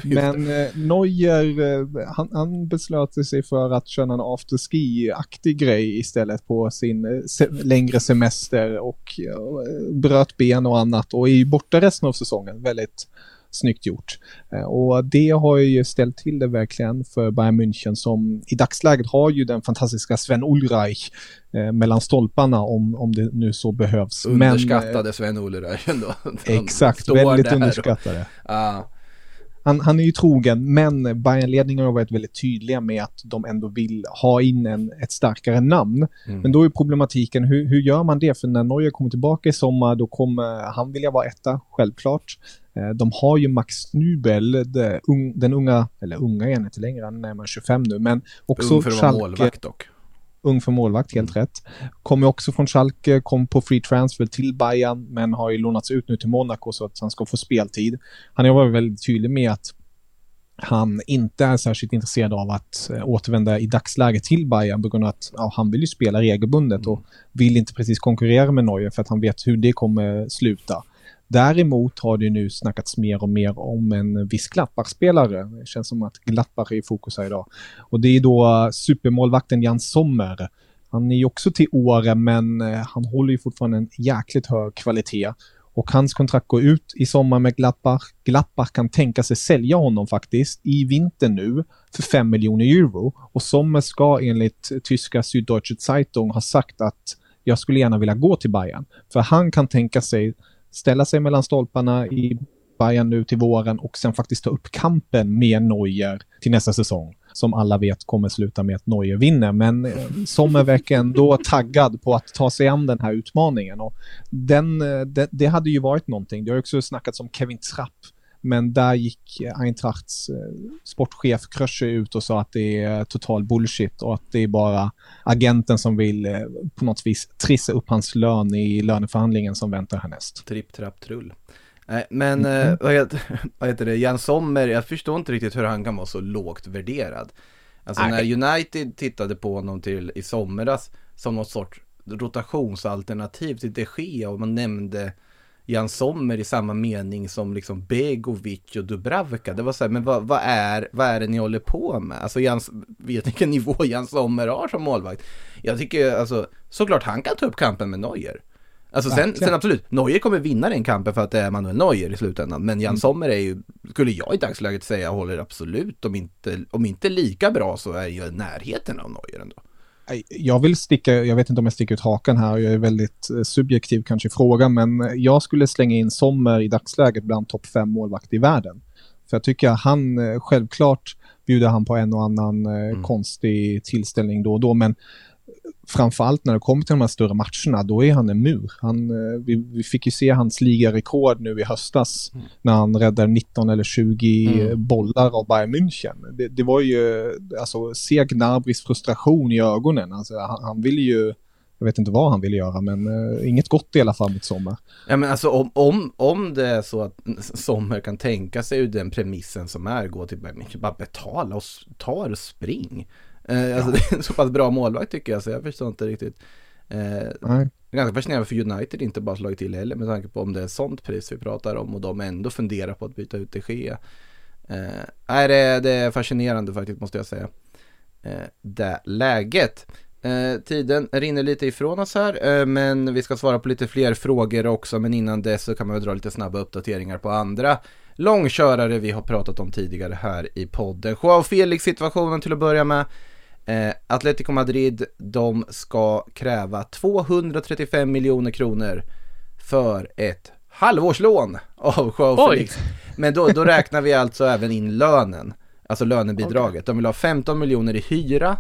Men eh, Neuer, eh, han, han beslöt sig för att köra en afterski-aktig grej istället på sin eh, se längre semester och eh, bröt ben och annat och är ju borta resten av säsongen. Väldigt snyggt gjort. Eh, och det har ju ställt till det verkligen för Bayern München som i dagsläget har ju den fantastiska Sven Ulreich eh, mellan stolparna om, om det nu så behövs. Men, eh, Underskattade Sven-Olle Reich ändå. *laughs* Han Exakt, väldigt och- underskattade. Ja, Han, han är ju trogen, men Bayern-ledningen har varit väldigt tydliga med att de ändå vill ha in en, ett starkare namn. Mm. Men då är problematiken, hur, hur gör man det? För när Neuer kommer tillbaka i sommar, då kommer han vilja vara etta, självklart. Eh, De har ju Max Nubel, den unga, eller unga är han inte längre, han är närmare 25 nu, men också ung för att vara målvakt dock. ung för målvakt, helt rätt. Kommer också från Schalke, kom på free transfer till Bayern, men har ju lånats ut nu till Monaco så att han ska få speltid. Han har varit väldigt tydlig med att han inte är särskilt intresserad av att eh, återvända i dagsläget till Bayern på grund av att ja, han vill ju spela regelbundet och vill inte precis konkurrera med Neuer för att han vet hur det kommer sluta. Däremot har det nu snackats mer och mer om en viss Gladbach-spelare. Det känns som att Gladbach är i fokus här idag. Och det är då supermålvakten Jan Sommer. Han är ju också till åren men eh, han håller ju fortfarande en jäkligt hög kvalitet. Och hans kontrakt går ut i sommar med Gladbach. Gladbach kan tänka sig sälja honom faktiskt i vinter nu för 5 miljoner euro. Och Sommer ska enligt tyska Süddeutsche Zeitung ha sagt att jag skulle gärna vilja gå till Bayern. För han kan tänka sig ställa sig mellan stolparna i Bayern nu till våren och sen faktiskt ta upp kampen med Neuer till nästa säsong. Som alla vet kommer sluta med att Neuer vinner. Men eh, Sommer verkar ändå taggad på att ta sig an den här utmaningen. Och den, eh, det, det hade ju varit någonting. Det har ju också snackats om Kevin Trapp. Men där gick eh, Eintrachts eh, sportchef Krösche ut och sa att det är total bullshit och att det är bara agenten som vill eh, på något vis trissa upp hans lön i löneförhandlingen som väntar härnäst. Tripp, trapp, trull. Nej, men eh, vad, heter, *laughs* vad heter det, Jan Sommer, jag förstår inte riktigt hur han kan vara så lågt värderad. Alltså Nej. när United tittade på honom till i somras som något sorts rotationsalternativ till de Gea och man nämnde Jan Sommer i samma mening som liksom Begovic och Dubravka. Det var så här, men vad, vad, är, vad är det ni håller på med? Alltså Jans, vet ni vilken *laughs* nivå Jan Sommer har som målvakt? Jag tycker alltså, såklart han kan ta upp kampen med Neuer. Alltså sen, sen absolut, Neuer kommer vinna den kampen för att det är Manuel Neuer i slutändan. Men Jan Sommer är ju, skulle jag i dagsläget säga, håller absolut, om inte, om inte lika bra så är ju närheten av Neuer ändå. Jag vill sticka, jag vet inte om jag sticker ut hakan här och jag är väldigt eh, subjektiv kanske i frågan, men jag skulle slänga in Sommer i dagsläget bland topp fem målvakter i världen. För jag tycker att han, eh, självklart bjuder han på en och annan eh, konstig tillställning då och då, men framförallt när det kommer till de här större matcherna, då är han en mur. Han, eh, vi, vi fick ju se hans ligarekord nu i höstas när han räddade 19 eller 20 Mm. bollar av Bayern München. Det, det var ju, alltså, se Gnabrys frustration i ögonen. Alltså, han, han ville ju, jag vet inte vad han ville göra, men eh, inget gott i alla fall mot Sommar. Ja men alltså om, om, om det är så att Sommer kan tänka sig ur den premissen som är, gå till Bayern München, bara betala och ta och spring. Eh, alltså det är en så pass bra målvakt tycker jag, så jag förstår inte riktigt. Eh, Nej. Det är ganska fascinerande för United inte bara slagit till heller med tanke på om det är sånt pris vi pratar om och de ändå funderar på att byta ut de Gea. Eh, det, det är fascinerande faktiskt måste jag säga. Eh, det läget. Eh, tiden rinner lite ifrån oss här, eh, men vi ska svara på lite fler frågor också. Men innan dess så kan man väl dra lite snabba uppdateringar på andra långkörare vi har pratat om tidigare här i podden. Joao Felix-situationen till att börja med. Eh, Atletico Madrid, de ska kräva 235 miljoner kronor för ett halvårslån av Joao. Felix. Men då, då räknar vi alltså även in lönen, alltså lönebidraget. De vill ha 15 miljoner i hyra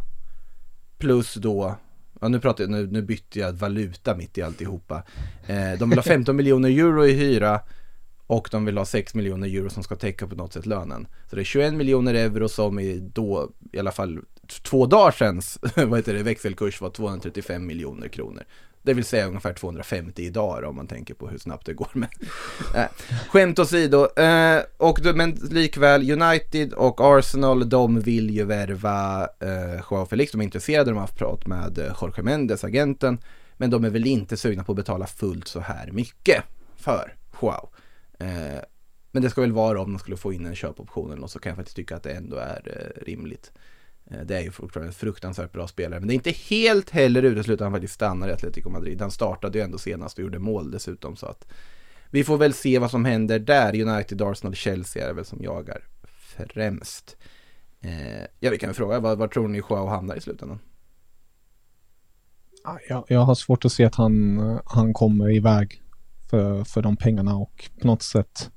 plus då, ja nu pratar jag, nu, nu bytte jag valuta mitt i alltihopa. Eh, de vill ha 15 miljoner euro i hyra och de vill ha 6 miljoner euro som ska täcka på något sätt lönen. Så det är 21 miljoner euro som i då, i alla fall två dagar sedan, *laughs* vad heter det, växelkurs var 235 miljoner kronor. Det vill säga ungefär 250 idag då, om man tänker på hur snabbt det går. *laughs* Men, äh, skämt åsido. Eh, och, men likväl, United och Arsenal, de vill ju värva eh, Joao Felix. De är intresserade, de har haft prat med eh, Jorge Mendes, agenten. Men de är väl inte sugna på att betala fullt så här mycket för Joao. Eh, men det ska väl vara om de skulle få in en köpoption eller något så kan jag faktiskt tycka att det ändå är eh, rimligt. Eh, det är ju fortfarande en fruktansvärt bra spelare, men det är inte helt heller uteslutet att han faktiskt stannar i Atletico Madrid. Han startade ju ändå senast och gjorde mål dessutom, så att vi får väl se vad som händer där. United, Arsenal, Chelsea är det väl som jagar främst. Ja, vi kan fråga, vad, vad tror ni Joao hamnar i slutändan? Jag, jag har svårt att se att han, han kommer iväg för, för de pengarna och på något sätt,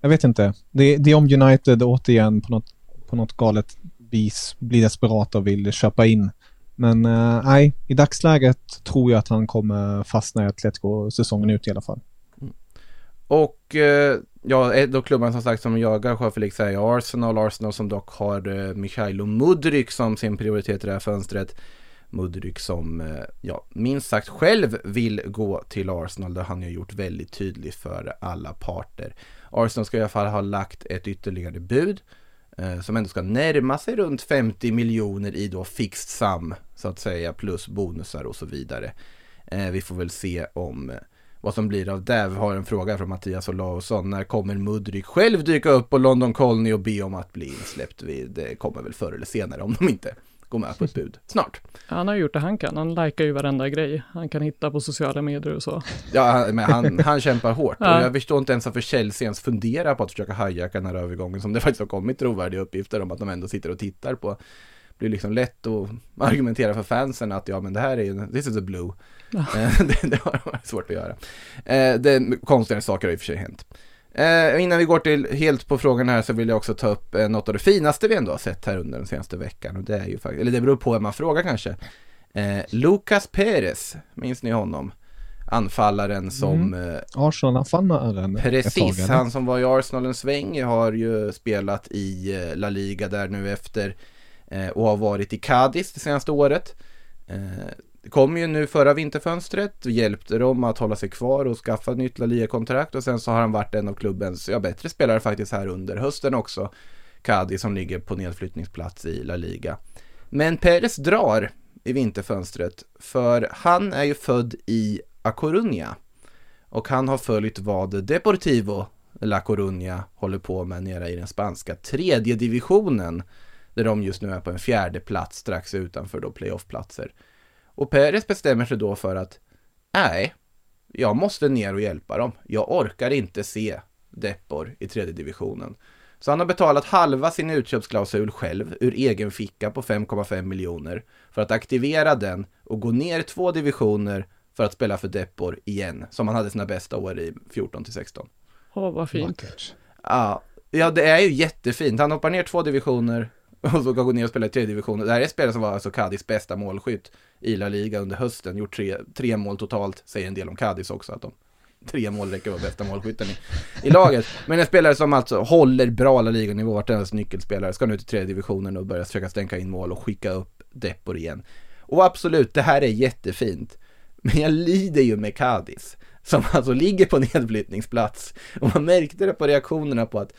jag vet inte. Det, det är om United återigen på något, på något galet vis blir desperata och vill köpa in. Men eh, nej, i dagsläget tror jag att han kommer fastna i Atletico säsongen ut i alla fall. Mm. Och eh, ja, då av som sagt som jagar Joao Felix är Arsenal. Arsenal som dock har eh, Mikhailo Mudryk som sin prioritet i det här fönstret. Mudryk som, eh, ja, minst sagt själv vill gå till Arsenal. Det har han ju gjort väldigt tydligt för alla parter. Arsenal ska i alla fall ha lagt ett ytterligare bud eh, som ändå ska närma sig runt 50 miljoner i då fixed sum så att säga plus bonusar och så vidare. Eh, vi får väl se om eh, vad som blir av det. Vi har en fråga från Mattias Olausson. När kommer Mudryk själv dyka upp på London Colony och be om att bli insläppt? Det kommer väl förr eller senare om de inte går med på ett bud. *laughs* Snart. Han har gjort det han kan. Han likar ju varenda grej han kan hitta på sociala medier och så. Ja, men han, han kämpar hårt. Och Ja. jag förstår inte ens varför Chelsea ens funderar på att försöka hijacka den här övergången som det faktiskt har kommit trovärdiga uppgifter om att de ändå sitter och tittar på. Det blir liksom lätt att argumentera för fansen att ja men det här är ju, this is a blue. Eh, *laughs* det, det har varit svårt att göra. Eh, det, konstigare saker har i och för sig hänt. Eh, innan vi går till helt på frågan här så vill jag också ta upp eh, något av det finaste vi ändå har sett här under den senaste veckan. Och det är ju faktiskt, eller det beror på hur man frågar kanske. Eh, Lucas Perez, minns ni honom? Anfallaren som eh, Arsenal-anfallaren Precis, han som var i Arsenal en sväng har ju spelat i eh, La Liga där nu efter eh, och har varit i Cadiz det senaste året. Det kom ju nu förra vinterfönstret, hjälpte dem att hålla sig kvar och skaffa nytt La Liga-kontrakt och sen så har han varit en av klubbens, ja bättre spelare faktiskt här under hösten också. Cadiz som ligger på nedflyttningsplats i La Liga. Men Perez drar i vinterfönstret för han är ju född i A Coruña. Och han har följt vad Deportivo La Coruña håller på med nere i den spanska tredje divisionen. Där de just nu är på en fjärde plats strax utanför då playoffplatser. Och Perez bestämmer sig då för att nej, jag måste ner och hjälpa dem. Jag orkar inte se Depor i tredje divisionen. Så han har betalat halva sin utköpsklausul själv ur egen ficka på 5,5 miljoner för att aktivera den och gå ner två divisioner för att spela för Depor igen, som han hade sina bästa år i 14 till 16. Åh, vad fint. Ja, det är ju jättefint. Han hoppar ner två divisioner *laughs* och så ska gå ner och spela i tredje divisionen. Det här är spelare som var alltså Cadiz bästa målskytt i La Liga under hösten. Gjort tre, tre mål totalt, säger en del om Cadiz också, att de *laughs* tre mål räcker att vara bästa målskytten i, i laget. Men en spelare som alltså håller bra La Liga-nivå, vartenda nyckelspelare, ska nu till tredje divisionen och börja försöka stänka in mål och skicka upp Depor igen. Och absolut, det här är jättefint. Men jag lider ju med Cadiz, som alltså ligger på nedflyttningsplats. Och man märkte det på reaktionerna på att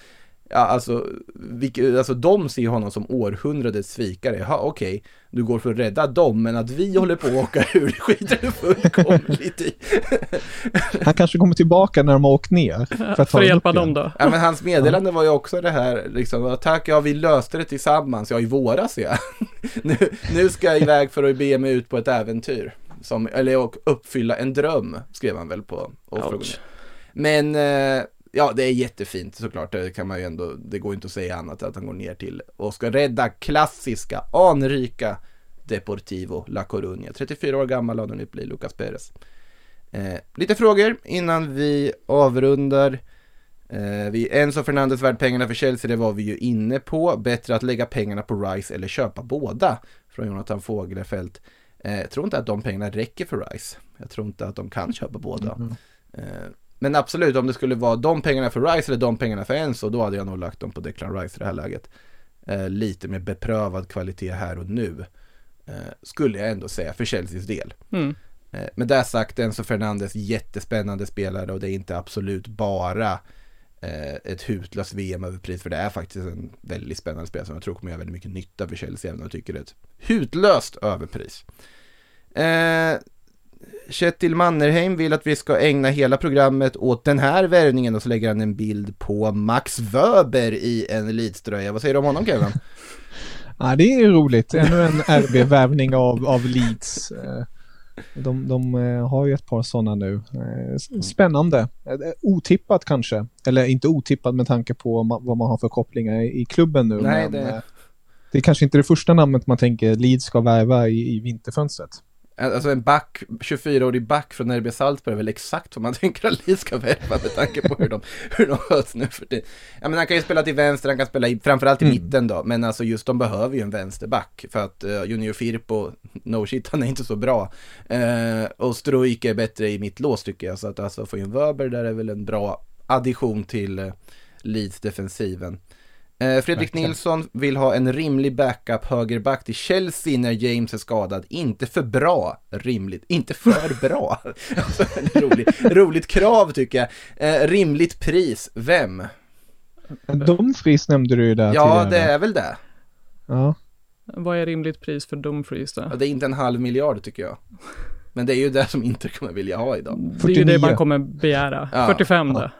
Ja, alltså, vilka, alltså de ser honom som århundradets svikare. Okej, du går för att rädda dem, men att vi håller på att åka *laughs* ur, det skiter du fullkomligt i. *laughs* Han kanske kommer tillbaka när de har åkt ner. För att, För att hjälpa dem då. Ja, men hans meddelande var ju också det här, liksom, tack, ja, vi löste det tillsammans, ja, i våras ja. *laughs* nu, nu ska jag iväg för att bege mig ut på ett äventyr. Som, eller och uppfylla en dröm, skrev han väl på. Men eh, ja, det är jättefint såklart. Det kan man ju ändå, det går inte att säga annat att han går ner till och ska rädda klassiska, anrika Deportivo La Coruña. 34 år gammal har nu blir Lucas Perez. Eh, lite frågor innan vi avrundar. Eh, vi, Enzo Fernandes värd pengarna för Chelsea, det var vi ju inne på. Bättre att lägga pengarna på Rice eller köpa båda. Från Jonathan Fogelefelt. Eh, jag tror inte att de pengarna räcker för Rice. Jag tror inte att de kan köpa båda. Eh, men absolut, om det skulle vara de pengarna för Rice eller de pengarna för Enzo, då hade jag nog lagt dem på Declan Rice i det här läget. Eh, lite mer beprövad kvalitet här och nu. Eh, skulle jag ändå säga för Chelseas del. Mm. Eh, Med det sagt, Enzo Fernandes jättespännande spelare och det är inte absolut bara eh, ett hutlöst VM överpris för det är faktiskt en väldigt spännande spelare som jag tror kommer göra väldigt mycket nytta för Chelsea även om jag tycker det är ett hutlöst överpris. Eh, Kjetil Mannerheim vill att vi ska ägna hela programmet åt den här värvningen och så lägger han en bild på Max Wöber i en elitströja. Vad säger du om honom Kevin? *laughs* Ja, det är roligt. Ännu en RB-värvning av, av Leeds. Eh, De, de eh, har ju ett par sådana nu. Eh, Spännande. Otippat kanske. Eller inte otippat med tanke på vad man har för kopplingar i, klubben nu. Nej, men, det- det är kanske inte det första namnet man tänker Leeds ska värva i, i vinterfönstret. Alltså en back, 24-årig back från RB Salzburg är väl exakt vad man *laughs* tänker att Leeds ska värva med tanke på hur de, *laughs* hur de sköts nu för tiden. Ja men han kan ju spela till vänster, han kan spela i, framförallt i mitten då, men alltså just de behöver ju en vänsterback för att uh, Junior Firpo, no shit, han är inte så bra. Eh, och Struik är bättre i mittlås tycker jag, så att alltså få in Wöber där är väl en bra addition till uh, Leeds-defensiven. Eh, Fredrik Verkligen. Nilsson vill ha en rimlig backup högerback till Chelsea när James är skadad. Inte för bra, rimligt. Inte för *laughs* bra. Alltså, en rolig, roligt krav tycker jag. Eh, rimligt pris, vem? Dumfries nämnde du ju där Ja, tidigare. det är väl det. Ja. Vad är rimligt pris för Dumfries då? Ja, det är inte en halv miljard tycker jag. Men det är ju det som Inter kommer vilja ha idag. Det är ju det 49. man kommer begära. Ja, 45 då.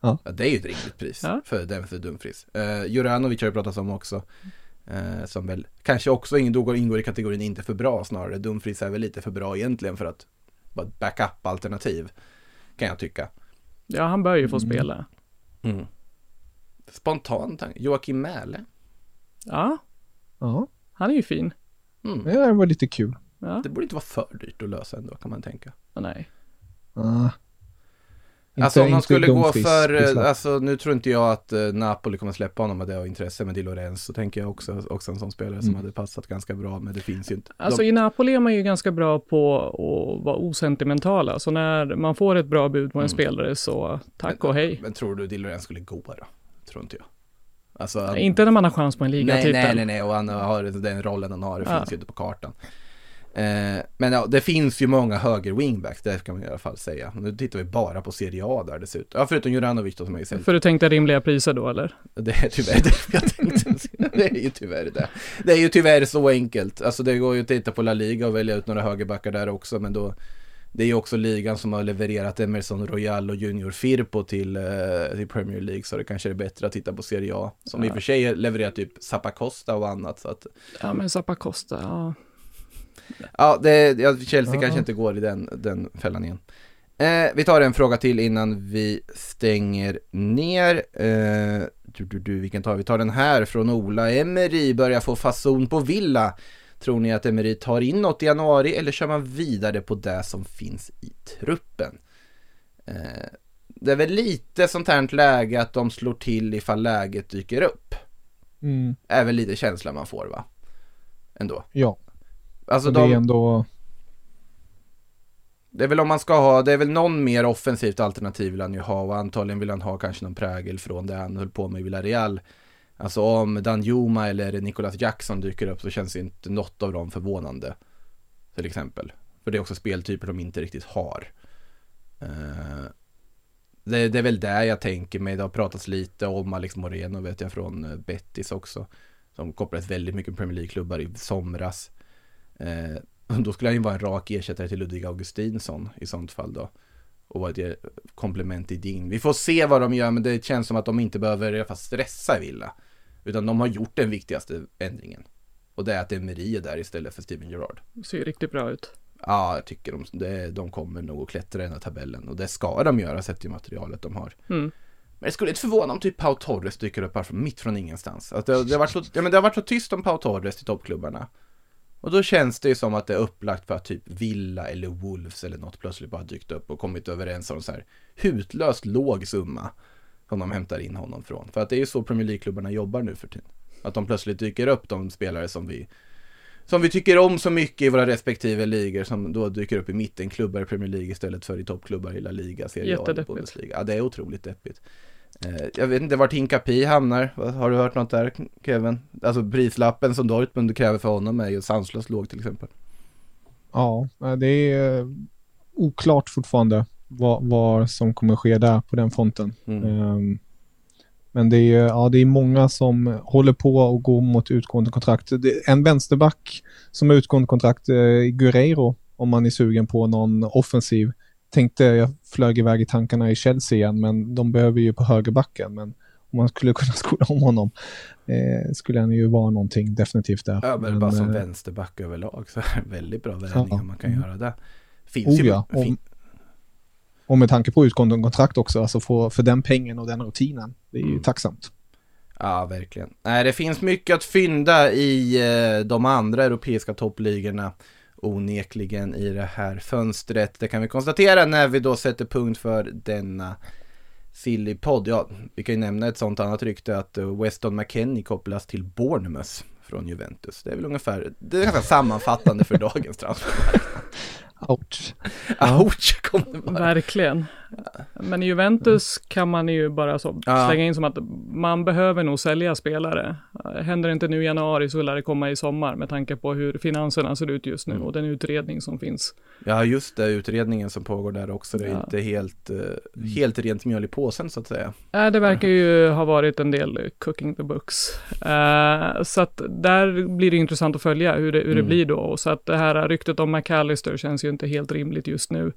Ja, det är ju ett rimligt pris Ja. för den för Dumfries. Uh, Juranovic har ju pratats om också. Eh, som väl kanske också ingår, ingår i kategorin inte för bra snarare. Dumfries är väl lite för bra egentligen för att vara ett backup-alternativ. Kan jag tycka. Ja, han bör ju få Mm. spela. Spontan tanke. Joakim Mähle. Ja, ja, han är ju fin. Mm. det var lite kul. Ja, Det borde inte vara för dyrt att lösa ändå kan man tänka. nej. Ja. Inte- alltså om man skulle gå för, eh, prislapp. alltså nu tror inte jag att eh, Napoli kommer släppa honom med det av intresse med Di Lorenzo. tänker jag också, också en sån spelare som Mm. hade passat ganska bra men det finns ju inte. Alltså De- i Napoli är man ju ganska bra på att vara osentimentala. Så när man får ett bra bud på en Mm. spelare så tack men, och hej. Men tror du Di Lorenzo skulle gå då? Tror inte jag. Alltså, han- Inte när man har chans på en nej, ligatitel. nej, nej, nej, och han har den rollen han har, det Ja. finns ju inte på kartan. Eh, men ja, det finns ju många höger wingbacks, det kan man i alla fall säga. Nu tittar vi bara på Serie A där dessutom. Ja, förutom Juranovic då som är ju sälj. För du tänkte rimliga priser då eller? Det är tyvärr det jag tänkte. Det är ju tyvärr det. Det är ju tyvärr så enkelt. Alltså det går ju att titta på La Liga och välja ut några högerbackar där också, men då det är ju också ligan som har levererat Emerson Royal och Junior Firpo till, eh, till Premier League så det kanske är bättre att titta på Serie A. Som i och för sig levererar typ Zappacosta och annat. Så att, Ja men Zappacosta, ja. Ja, det, ja, Chelsea Ja. kanske inte går i den, den fällan igen. Eh, vi tar en fråga till innan vi stänger ner. Eh, du, du, du, vilken tar vi? Vi tar den här från Ola. Emery börjar få fason på Villa. Tror ni att Emery tar in något i januari eller kör man vidare på det som finns i truppen? Eh, det är väl lite sånt här läge att de slår till ifall läget dyker upp. Mm, Är väl lite känslan man får va? Ändå. ja, Alltså och det de... är ändå... Det är väl om man ska ha, det är väl någon mer offensivt alternativ vill han ju ha och antagligen vill han ha kanske någon prägel från det han höll på med i Villarreal. Alltså om Danjuma eller Nicolas Jackson dyker upp så känns inte något av dem förvånande. Till exempel. För det är också speltyper de inte riktigt har. Eh, det, det är väl där jag tänker mig. Det har pratats lite om Alex Moreno vet jag från eh, Betis också. Som kopplades väldigt mycket Premier League-klubbar i somras. Eh, då skulle han ju vara en rak ersättare till Ludvig Augustinsson i sånt fall då. Och vara ett komplement till din. Vi får se vad de gör men det känns som att de inte behöver i alla fall stressa Villa. Utan de har gjort den viktigaste ändringen. Och det är att Emery är där istället för Steven Gerrard. Ser riktigt bra ut. Ja, jag tycker de, det, de kommer nog att klättra i den här tabellen. Och det ska de göra sett till materialet de har. Mm. Men det skulle inte förvåna om typ Pau Torres dyker upp här från, mitt från ingenstans. Att det, det, har varit så, ja, men det har varit så tyst om Pau Torres i toppklubbarna. Och då känns det ju som att det är upplagt för att typ Villa eller Wolves eller något plötsligt bara dykt upp och kommit överens om så här hutlöst låg summa som de hämtar in honom från. För att det är ju så Premier League-klubbarna jobbar nu för tiden. Att de plötsligt dyker upp de spelare som vi som vi tycker om så mycket i våra respektive ligor som då dyker upp i mittenklubbar i Premier League istället för i toppklubbar i La Liga, Serie A och. Bundesliga. Ja, det är otroligt deppigt. Eh, jag vet inte vart Hinkapi hamnar. Har du hört något där, Kevin? Alltså prislappen som Dortmund kräver för honom är ju sanslöst låg till exempel. Ja, det är eh, oklart fortfarande vad, vad som kommer ske där på den fronten. Mm. Ehm, men det är, ja, det är många som håller på och går mot utgående kontrakt. En vänsterback som är utgående kontrakt, eh, Guerreiro, om man är sugen på någon offensiv. Tänkte jag flög iväg i tankarna i Chelsea igen, men de behöver ju på högerbacken. Men om man skulle *laughs* kunna skola om honom eh, skulle han ju vara någonting definitivt där. Ja, men bara som eh, vänsterback överlag så *laughs* är det väldigt bra värvningar Ja. man kan Mm. göra där. Finns Oh ju, ja, och, fin- och med tanke på utgående kontrakt också, alltså få, för den pengen och den rutinen, det är ju Mm. tacksamt. Ja, verkligen. Nej, det finns mycket att fynda i eh, de andra europeiska toppligorna onekligen i det här fönstret. Det kan vi konstatera när vi då sätter punkt för denna Silly-podd. Ja, vi kan ju nämna ett sånt annat rykte att eh, Weston McKennie kopplas till Bournemouth från Juventus. Det är väl ungefär, det är ganska sammanfattande för dagens transfer. *laughs* Ouch. *laughs* Ouch, kom det bara. Verkligen. Men i Juventus kan man ju bara så Ja. slänga in som att man behöver nog sälja spelare. Händer det inte nu i januari så lär det komma i sommar med tanke på hur finanserna ser ut just nu Mm. och den utredning som finns. Ja, just det, utredningen som pågår där också. Det är Ja. inte helt, eh, helt rent mjöl i påsen så att säga. Äh, det verkar ju ha varit en del eh, cooking the books. Eh, så att där blir det intressant att följa hur det, hur det Mm. blir då. Och så att det här ryktet om McAllister känns ju inte helt rimligt just nu.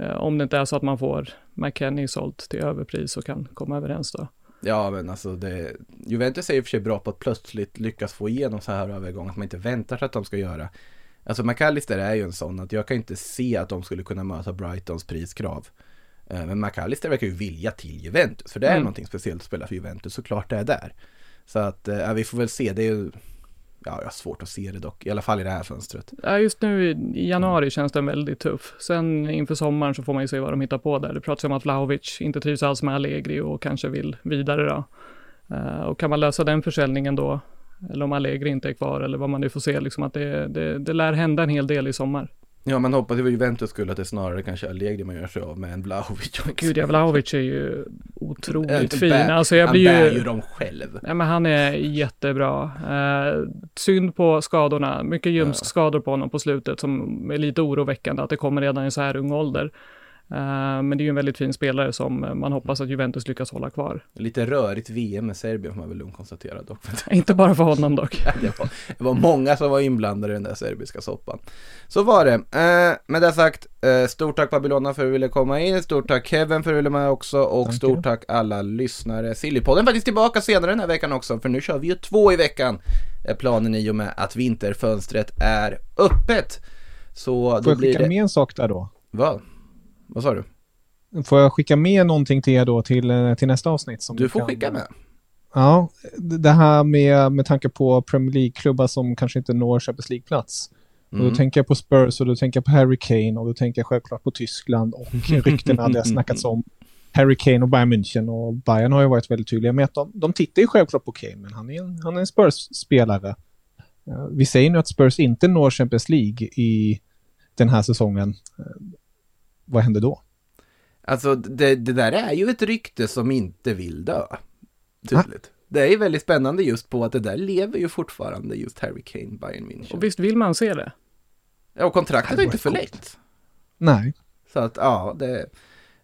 Eh, om det inte är så att man får McKennie sålt till överpris och kan komma överens då. Ja men alltså det, Juventus är och för sig bra på att plötsligt lyckas få igenom så här övergångar att man inte väntar sig att de ska göra. Alltså McAllister är ju en sån att jag kan inte se att de skulle kunna möta Brightons priskrav. Eh, Men McAllister verkar ju vilja till Juventus, för det är Mm. någonting speciellt att spela för Juventus, såklart det är där. Så att, eh, ja, vi får väl se, det är ju, ja jag har svårt att se det dock, i alla fall i det här fönstret. Ja, just nu i- januari känns den väldigt tuff. Sen inför sommaren så får man ju se vad de hittar på där. Det pratas ju om att Vlahovic inte trivs alls med Allegri och kanske vill vidare då. Eh, och kan man lösa den försäljningen då, eller om Allegri inte är kvar eller vad man nu får se, liksom att det, det, det lär hända en hel del i sommar. Ja man hoppas ju för Juventus skulle att det snarare kanske är Allegri man gör sig av med än Vlahovic. *laughs* Gud, ja, Vlahovic är ju otroligt Inte fin. Alltså jag han blir bär ju... ju dem själv. Ja, men han är jättebra. Eh, synd på skadorna. Mycket ljumskskador på honom på slutet som är lite oroväckande att det kommer redan i så här ung ålder. Eh, men det är ju en väldigt fin spelare som man hoppas att Juventus lyckas hålla kvar. Lite rörigt VM med Serbien får man väl lugnt konstatera dock. *laughs* Inte bara för honom dock. *laughs* det, var, det var många som var inblandade i den där serbiska soppan. Så var det. Eh, med det sagt, eh, stort tack Babylona för att du ville komma in. Stort tack Kevin för att du ville med också. Och Tack. stort tack alla lyssnare. Sillypodden är faktiskt tillbaka senare den här veckan också. För nu kör vi ju två i veckan. Planen i och med att vinterfönstret är öppet. Så Får då jag blir skicka det... med en sak där då? Vad? Vad sa du? Får jag skicka med någonting till er då till, eh, till nästa avsnitt? Som Du får kan- skicka med. Ja, det här med, med tanke på Premier League-klubbar som kanske inte når Champions League-plats. Och Mm. då tänker jag på Spurs och då tänker jag på Harry Kane och då tänker jag självklart på Tyskland och *laughs* ryktena det har snackats om Harry Kane och Bayern München och Bayern har ju varit väldigt tydliga med att de, de tittar ju självklart på Kane men han är en, han är en Spurs-spelare. Eh, Vi säger nu att Spurs inte når Champions League i den här säsongen. Vad händer då? Alltså det, det där är ju ett rykte som inte vill dö. Tydligt. Det är ju väldigt spännande just på att det där lever ju fortfarande just Harry Kane, Bayern München. Och visst vill man se det? Ja, och kontraktet är inte varit förlängt. Nej. Så att ja, det,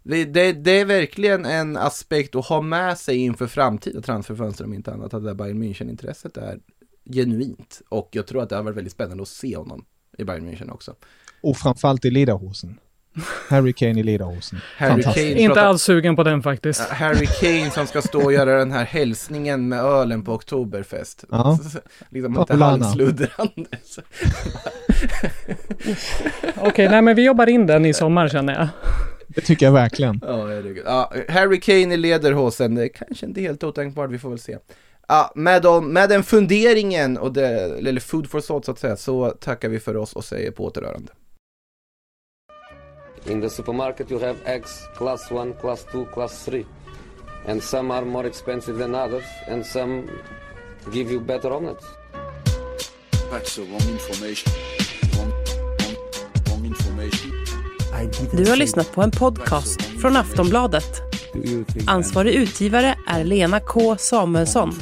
det, det, det är verkligen en aspekt att ha med sig inför framtida transferfönster om inte annat. Att det där Bayern München-intresset är genuint. Och jag tror att det har varit väldigt spännande att se honom i Bayern München också. Och framförallt i Lederhosen. Harry Kane i Lederhosen. Harry. Kane Inte alls sugen på den faktiskt. Ja, Harry Kane som ska stå och göra den här hälsningen med ölen på Oktoberfest. Ja. *laughs* liksom lite Paulana. halvsluddrande. Så- Okej, nej men vi jobbar in den i sommar känner jag. Det tycker jag verkligen. Ja, herregud. ja, Harry Kane i lederhosen, det är kanske inte helt otänkbart, vi får väl se. Ja, med, dem, med den funderingen, och det, eller food for thought så att säga, så tackar vi för oss och säger på återhörande. In the supermarket, you have eggs class 1, class 2, class 3. And some are more expensive than others, and some give you better omelets. That's the wrong information. Wrong, wrong, wrong information. Du har lyssnat på en podcast från Aftonbladet. Ansvarig utgivare är Lena K Samuelsson.